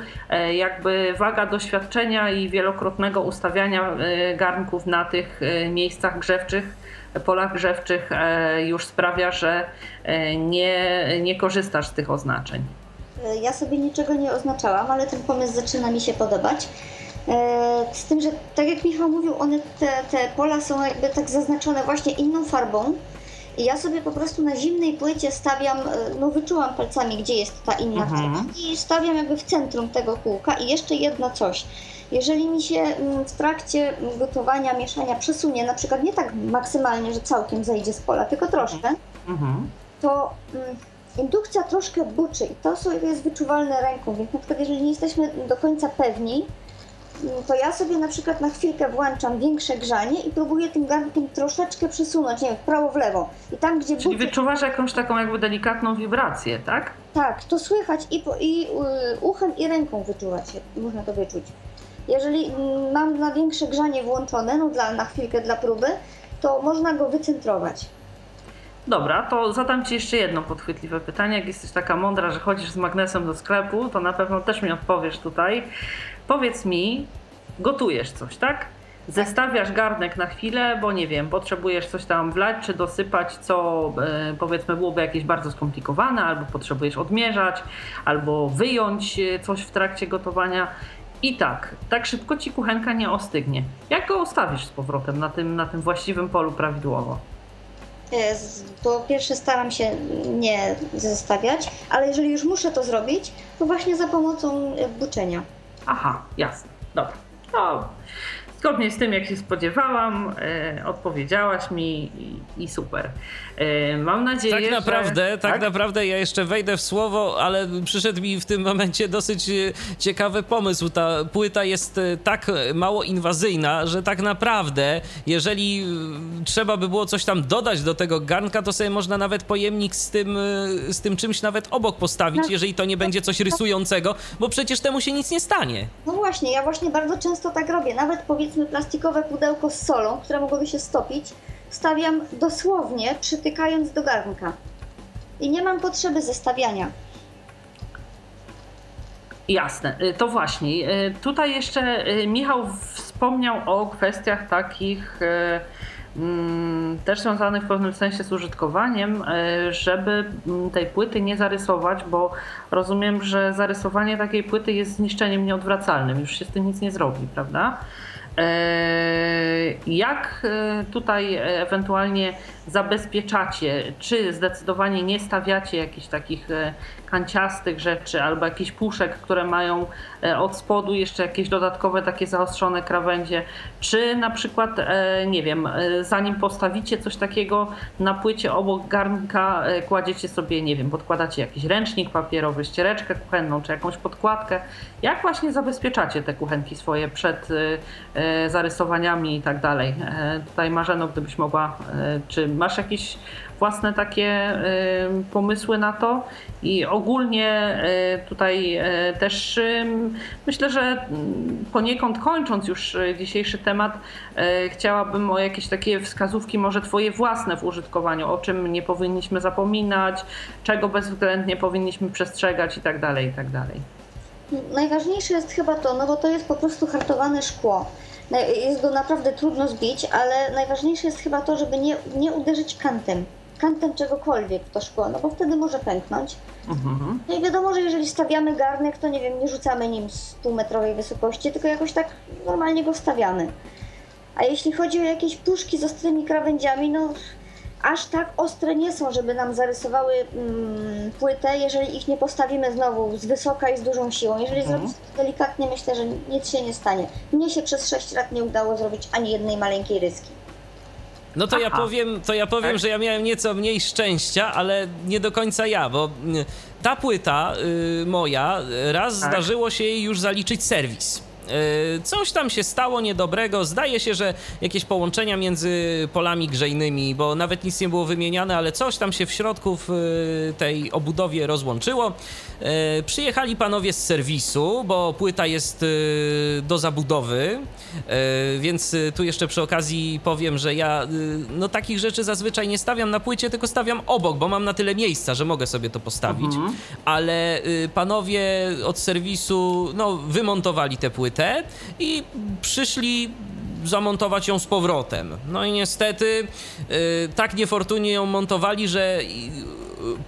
jakby waga doświadczenia i wielokrotnego ustawiania garnków na tych miejscach grzewczych polach grzewczych e, już sprawia, że e, nie, nie korzystasz z tych oznaczeń. E, Ja sobie niczego nie oznaczałam, ale ten pomysł zaczyna mi się podobać. Z tym, że tak jak Michał mówił, one te, te pola są jakby tak zaznaczone właśnie inną farbą. I ja sobie po prostu na zimnej płycie stawiam, no wyczułam palcami, gdzie jest ta inna Mhm. farba i stawiam jakby w centrum tego kółka. I jeszcze jedno coś. Jeżeli mi się mm, w trakcie gotowania, mieszania przesunie, na przykład nie tak maksymalnie, że całkiem zejdzie z pola, tylko troszkę, Mhm. to mm, indukcja troszkę buczy i to jest wyczuwalne ręką, więc na przykład jeżeli nie jesteśmy do końca pewni, mm, to ja sobie na przykład na chwilkę włączam większe grzanie i próbuję tym garnkiem troszeczkę przesunąć, nie wiem, w prawo, w lewo. I tam, gdzie Czyli buczy, wyczuwasz jakąś taką jakby delikatną wibrację, tak? Tak, to słychać i, po, i y, uchem, i ręką wyczuwać, można to wyczuć. Jeżeli mam na większe grzanie włączone, no dla, na chwilkę dla próby, to można go wycentrować. Dobra, to zadam Ci jeszcze jedno podchwytliwe pytanie. Jak jesteś taka mądra, że chodzisz z magnesem do sklepu, to na pewno też mi odpowiesz tutaj. Powiedz mi, gotujesz coś, tak? Zestawiasz garnek na chwilę, bo nie wiem, potrzebujesz coś tam wlać czy dosypać, co e, powiedzmy byłoby jakieś bardzo skomplikowane, albo potrzebujesz odmierzać, albo wyjąć e, coś w trakcie gotowania. I tak, tak szybko ci kuchenka nie ostygnie. Jak go ustawisz z powrotem na tym, na tym właściwym polu prawidłowo? Po pierwsze staram się nie zestawiać, ale jeżeli już muszę to zrobić, to właśnie za pomocą buczenia. Aha, jasne. Dobra. No, zgodnie z tym, jak się spodziewałam, e, odpowiedziałaś mi i, i super. E, mam nadzieję, Tak że... naprawdę, tak, naprawdę ja jeszcze wejdę w słowo, ale przyszedł mi w tym momencie dosyć e, ciekawy pomysł. Ta płyta jest e, tak mało inwazyjna, że tak naprawdę, jeżeli e, trzeba by było coś tam dodać do tego garnka, to sobie można nawet pojemnik z tym, z tym czymś nawet obok postawić, Tak. jeżeli to nie będzie coś rysującego, bo przecież temu się nic nie stanie. No właśnie, ja właśnie bardzo często tak robię. Nawet powiedzmy plastikowe pudełko z solą, które mogłoby się stopić, stawiam dosłownie przytykając do garnka. I nie mam potrzeby zestawiania. Jasne, Y, to właśnie. y, Tutaj jeszcze y, Michał wspomniał o kwestiach takich mm, też związanych w pewnym sensie z użytkowaniem, żeby mm, tej płyty nie zarysować, bo rozumiem, że zarysowanie takiej płyty jest zniszczeniem nieodwracalnym, już się z tym nic nie zrobi, prawda? E, Jak e, tutaj ewentualnie zabezpieczacie? Czy zdecydowanie nie stawiacie jakichś takich e, kanciastych rzeczy albo jakichś puszek, które mają e, od spodu jeszcze jakieś dodatkowe takie zaostrzone krawędzie? Czy na przykład, e, nie wiem, e, zanim postawicie coś takiego na płycie obok garnka, kładziecie sobie, nie wiem, podkładacie jakiś ręcznik papierowy, ściereczkę kuchenną czy jakąś podkładkę? Jak właśnie zabezpieczacie te kuchenki swoje przed zarysowaniami i tak dalej? Tutaj Marzeno, gdybyś mogła, czy masz jakieś własne takie e, pomysły na to? I ogólnie e, tutaj e, też myślę, że mm, poniekąd kończąc już dzisiejszy temat, chciałabym o jakieś takie wskazówki, może Twoje własne w użytkowaniu, o czym nie powinniśmy zapominać, czego bezwzględnie powinniśmy przestrzegać i tak dalej, i tak dalej. Najważniejsze jest chyba to, no bo to jest po prostu hartowane szkło. Jest go naprawdę trudno zbić, ale najważniejsze jest chyba to, żeby nie, nie uderzyć kantem. Kantem czegokolwiek to szkło, no bo wtedy może pęknąć. Mhm. No i wiadomo, że jeżeli stawiamy garnek, to nie wiem, nie rzucamy nim z półmetrowej wysokości, tylko jakoś tak normalnie go stawiamy. A jeśli chodzi o jakieś puszki z ostrymi krawędziami, no aż tak ostre nie są, żeby nam zarysowały mm, płytę, jeżeli ich nie postawimy znowu z wysoka i z dużą siłą. Jeżeli Mhm. zrobić to delikatnie, myślę, że nic się nie stanie. Mnie się przez 6 lat nie udało zrobić ani jednej maleńkiej ryski. No to ja Aha. powiem, to ja powiem, Tak. że ja miałem nieco mniej szczęścia, ale nie do końca ja, bo mm, ta płyta y, moja, raz Tak. zdarzyło się jej już zaliczyć serwis. Y, Coś tam się stało niedobrego. Zdaje się, że jakieś połączenia między polami grzejnymi, bo nawet nic nie było wymieniane, ale coś tam się w środku w y, tej obudowie rozłączyło. Y, Przyjechali panowie z serwisu, bo płyta jest do zabudowy, więc tu jeszcze przy okazji powiem, że ja no takich rzeczy zazwyczaj nie stawiam na płycie, tylko stawiam obok, bo mam na tyle miejsca, że mogę sobie to postawić. Mhm. Ale panowie od serwisu no, wymontowali tę płytę i przyszli zamontować ją z powrotem. No i niestety y, tak niefortunnie ją montowali, że y,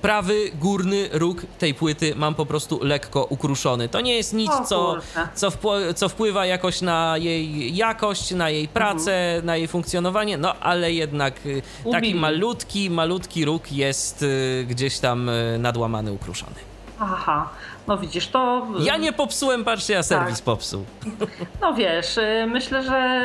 prawy górny róg tej płyty mam po prostu lekko ukruszony. To nie jest nic, co, co, wpł- co wpływa jakoś na jej jakość, na jej pracę, Mhm. na jej funkcjonowanie, no ale jednak y, taki Ubili. malutki, malutki róg jest y, gdzieś tam nadłamany, ukruszony. Aha, no widzisz, to... Ja nie popsułem, patrzcie, a serwis Tak. popsuł. No wiesz, y, myślę, że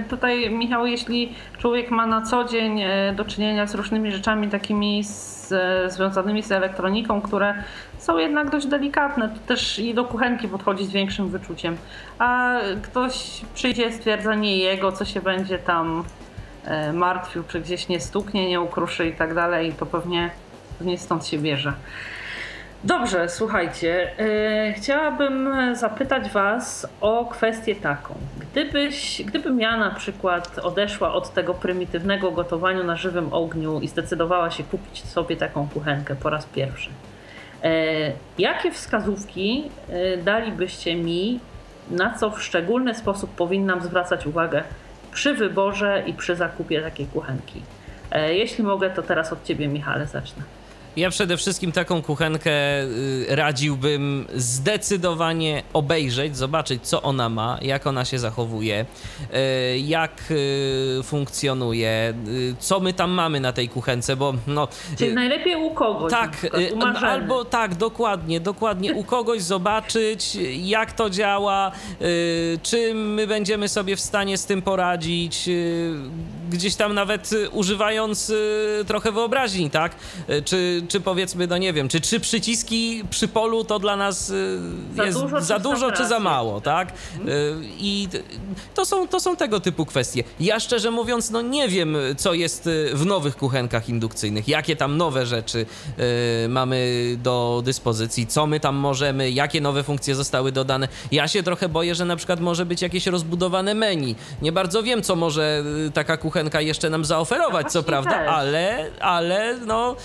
y, tutaj Michał, jeśli człowiek ma na co dzień y, do czynienia z różnymi rzeczami takimi z, związanymi z elektroniką, które są jednak dość delikatne, to też i do kuchenki podchodzi z większym wyczuciem. A ktoś przyjdzie, stwierdza nie jego, co się będzie tam martwił, czy gdzieś nie stuknie, nie ukruszy i tak dalej, to pewnie, pewnie stąd się bierze. Dobrze, słuchajcie. Yy, chciałabym zapytać Was o kwestię taką. Gdybyś, gdybym ja na przykład odeszła od tego prymitywnego gotowania na żywym ogniu i zdecydowała się kupić sobie taką kuchenkę po raz pierwszy, yy, jakie wskazówki yy, dalibyście mi, na co w szczególny sposób powinnam zwracać uwagę przy wyborze i przy zakupie takiej kuchenki? Jeśli mogę, to teraz od Ciebie, Michale, zacznę. Ja przede wszystkim taką kuchenkę y, radziłbym zdecydowanie obejrzeć, zobaczyć co ona ma, jak ona się zachowuje, y, jak y, funkcjonuje, co my tam mamy na tej kuchence, bo no... Czyli najlepiej u kogoś. Tak, albo tak, dokładnie, dokładnie u kogoś zobaczyć, jak to działa, czy my będziemy sobie w stanie z tym poradzić, gdzieś tam nawet używając trochę wyobraźni, tak? Czy, czy powiedzmy, no nie wiem, czy trzy przyciski przy polu to dla nas y, za jest dużo, za dużo czy za mało, tak? Mhm. I to są, to są tego typu kwestie. Ja szczerze mówiąc, no nie wiem, co jest y, w nowych kuchenkach indukcyjnych, jakie tam nowe rzeczy mamy do dyspozycji, co my tam możemy, jakie nowe funkcje zostały dodane. Ja się trochę boję, że na przykład może być jakieś rozbudowane menu. Nie bardzo wiem, co może taka kuchenka jeszcze nam zaoferować, co prawda, ale, ale no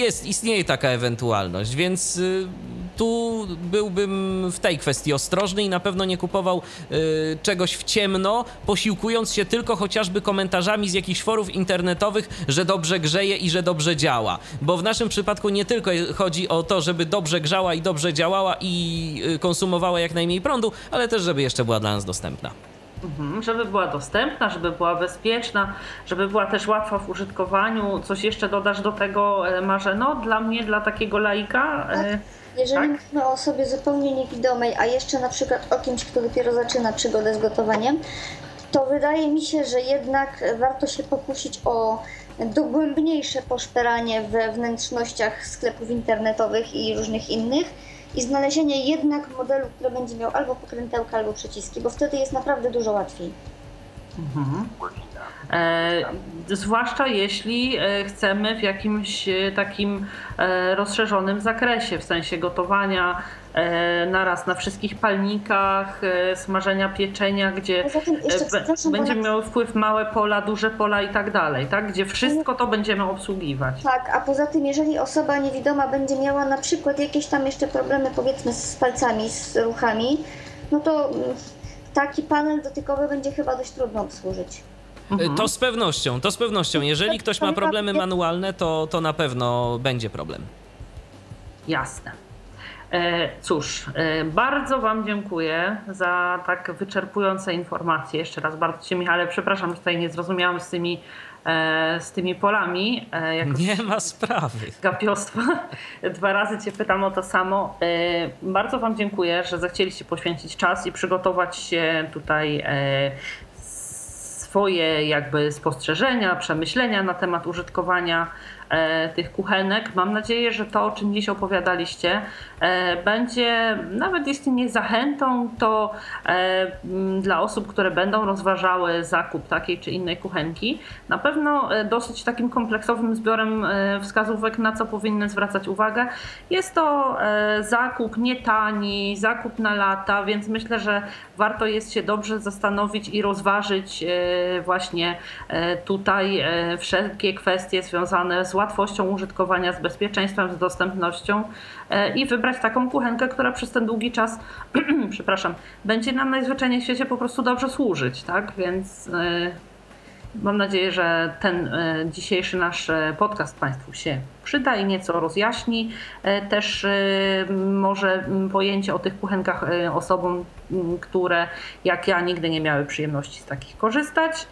jest, istnieje taka ewentualność, więc y, tu byłbym w tej kwestii ostrożny i na pewno nie kupował y, czegoś w ciemno, posiłkując się tylko chociażby komentarzami z jakichś forów internetowych, że dobrze grzeje i że dobrze działa. Bo w naszym przypadku nie tylko chodzi o to, żeby dobrze grzała i dobrze działała i y, konsumowała jak najmniej prądu, ale też żeby jeszcze była dla nas dostępna. Mhm, żeby była dostępna, żeby była bezpieczna, żeby była też łatwa w użytkowaniu. Coś jeszcze dodasz do tego, e, Marzeno? Dla mnie, dla takiego laika? E, tak. Jeżeli tak? mówimy o osobie zupełnie niewidomej, a jeszcze na przykład o kimś, kto dopiero zaczyna przygodę z gotowaniem, to wydaje mi się, że jednak warto się pokusić o dogłębniejsze poszperanie we wnętrznościach sklepów internetowych i różnych innych i znalezienie jednak modelu, który będzie miał albo pokrętełka, albo przyciski, bo wtedy jest naprawdę dużo łatwiej. Mhm. E, zwłaszcza jeśli e, chcemy w jakimś e, takim rozszerzonym zakresie, w sensie gotowania naraz na wszystkich palnikach, smażenia pieczenia, gdzie e, będzie miały wpływ małe pola, duże pola i tak dalej, tak? Gdzie wszystko to będziemy obsługiwać. Tak, a poza tym, jeżeli osoba niewidoma będzie miała na przykład jakieś tam jeszcze problemy, powiedzmy, z palcami, z ruchami, no to mm, taki panel dotykowy będzie chyba dość trudno obsłużyć. Mhm. To z pewnością, to z pewnością. Jeżeli ktoś ma problemy manualne, to, to na pewno będzie problem. Jasne. E, cóż, e, bardzo Wam dziękuję za tak wyczerpujące informacje. Jeszcze raz bardzo Cię, Michale, przepraszam, że tutaj nie zrozumiałam z tymi, e, z tymi polami. nie ma sprawy. Gapiostwa. Dwa razy Cię pytam o to samo. Bardzo Wam dziękuję, że zechcieliście poświęcić czas i przygotować się tutaj swoje jakby spostrzeżenia, przemyślenia na temat użytkowania tych kuchenek. Mam nadzieję, że to, o czym dziś opowiadaliście, e, będzie nawet jeśli nie zachętą, to e, dla osób, które będą rozważały zakup takiej czy innej kuchenki, na pewno dosyć takim kompleksowym zbiorem wskazówek, na co powinny zwracać uwagę. Jest to zakup nie tani, zakup na lata, więc myślę, że warto jest się dobrze zastanowić i rozważyć właśnie tutaj wszelkie kwestie związane z łatwością użytkowania, z bezpieczeństwem, z dostępnością e, i wybrać taką kuchenkę, która przez ten długi czas, przepraszam, będzie nam najzwyczajniej w świecie po prostu dobrze służyć, tak? Więc e, mam nadzieję, że ten e, dzisiejszy nasz podcast Państwu się przyda i nieco rozjaśni. Też może pojęcie o tych kuchenkach osobom, które jak ja nigdy nie miały przyjemności z takich korzystać.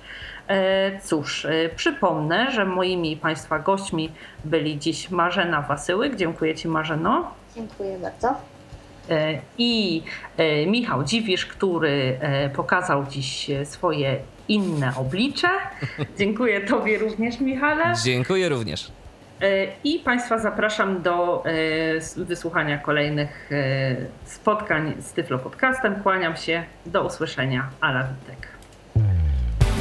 E, cóż, e, przypomnę, że moimi Państwa gośćmi byli dziś Marzena Wasyłyk. Dziękuję Ci Marzeno. Dziękuję bardzo. E, I Michał Dziwisz, który pokazał dziś swoje inne oblicze. Dziękuję Tobie również, Michale. Dziękuję również. I Państwa zapraszam do wysłuchania kolejnych spotkań z Tyflo Podcastem. Kłaniam się. Do usłyszenia. Ala Witek.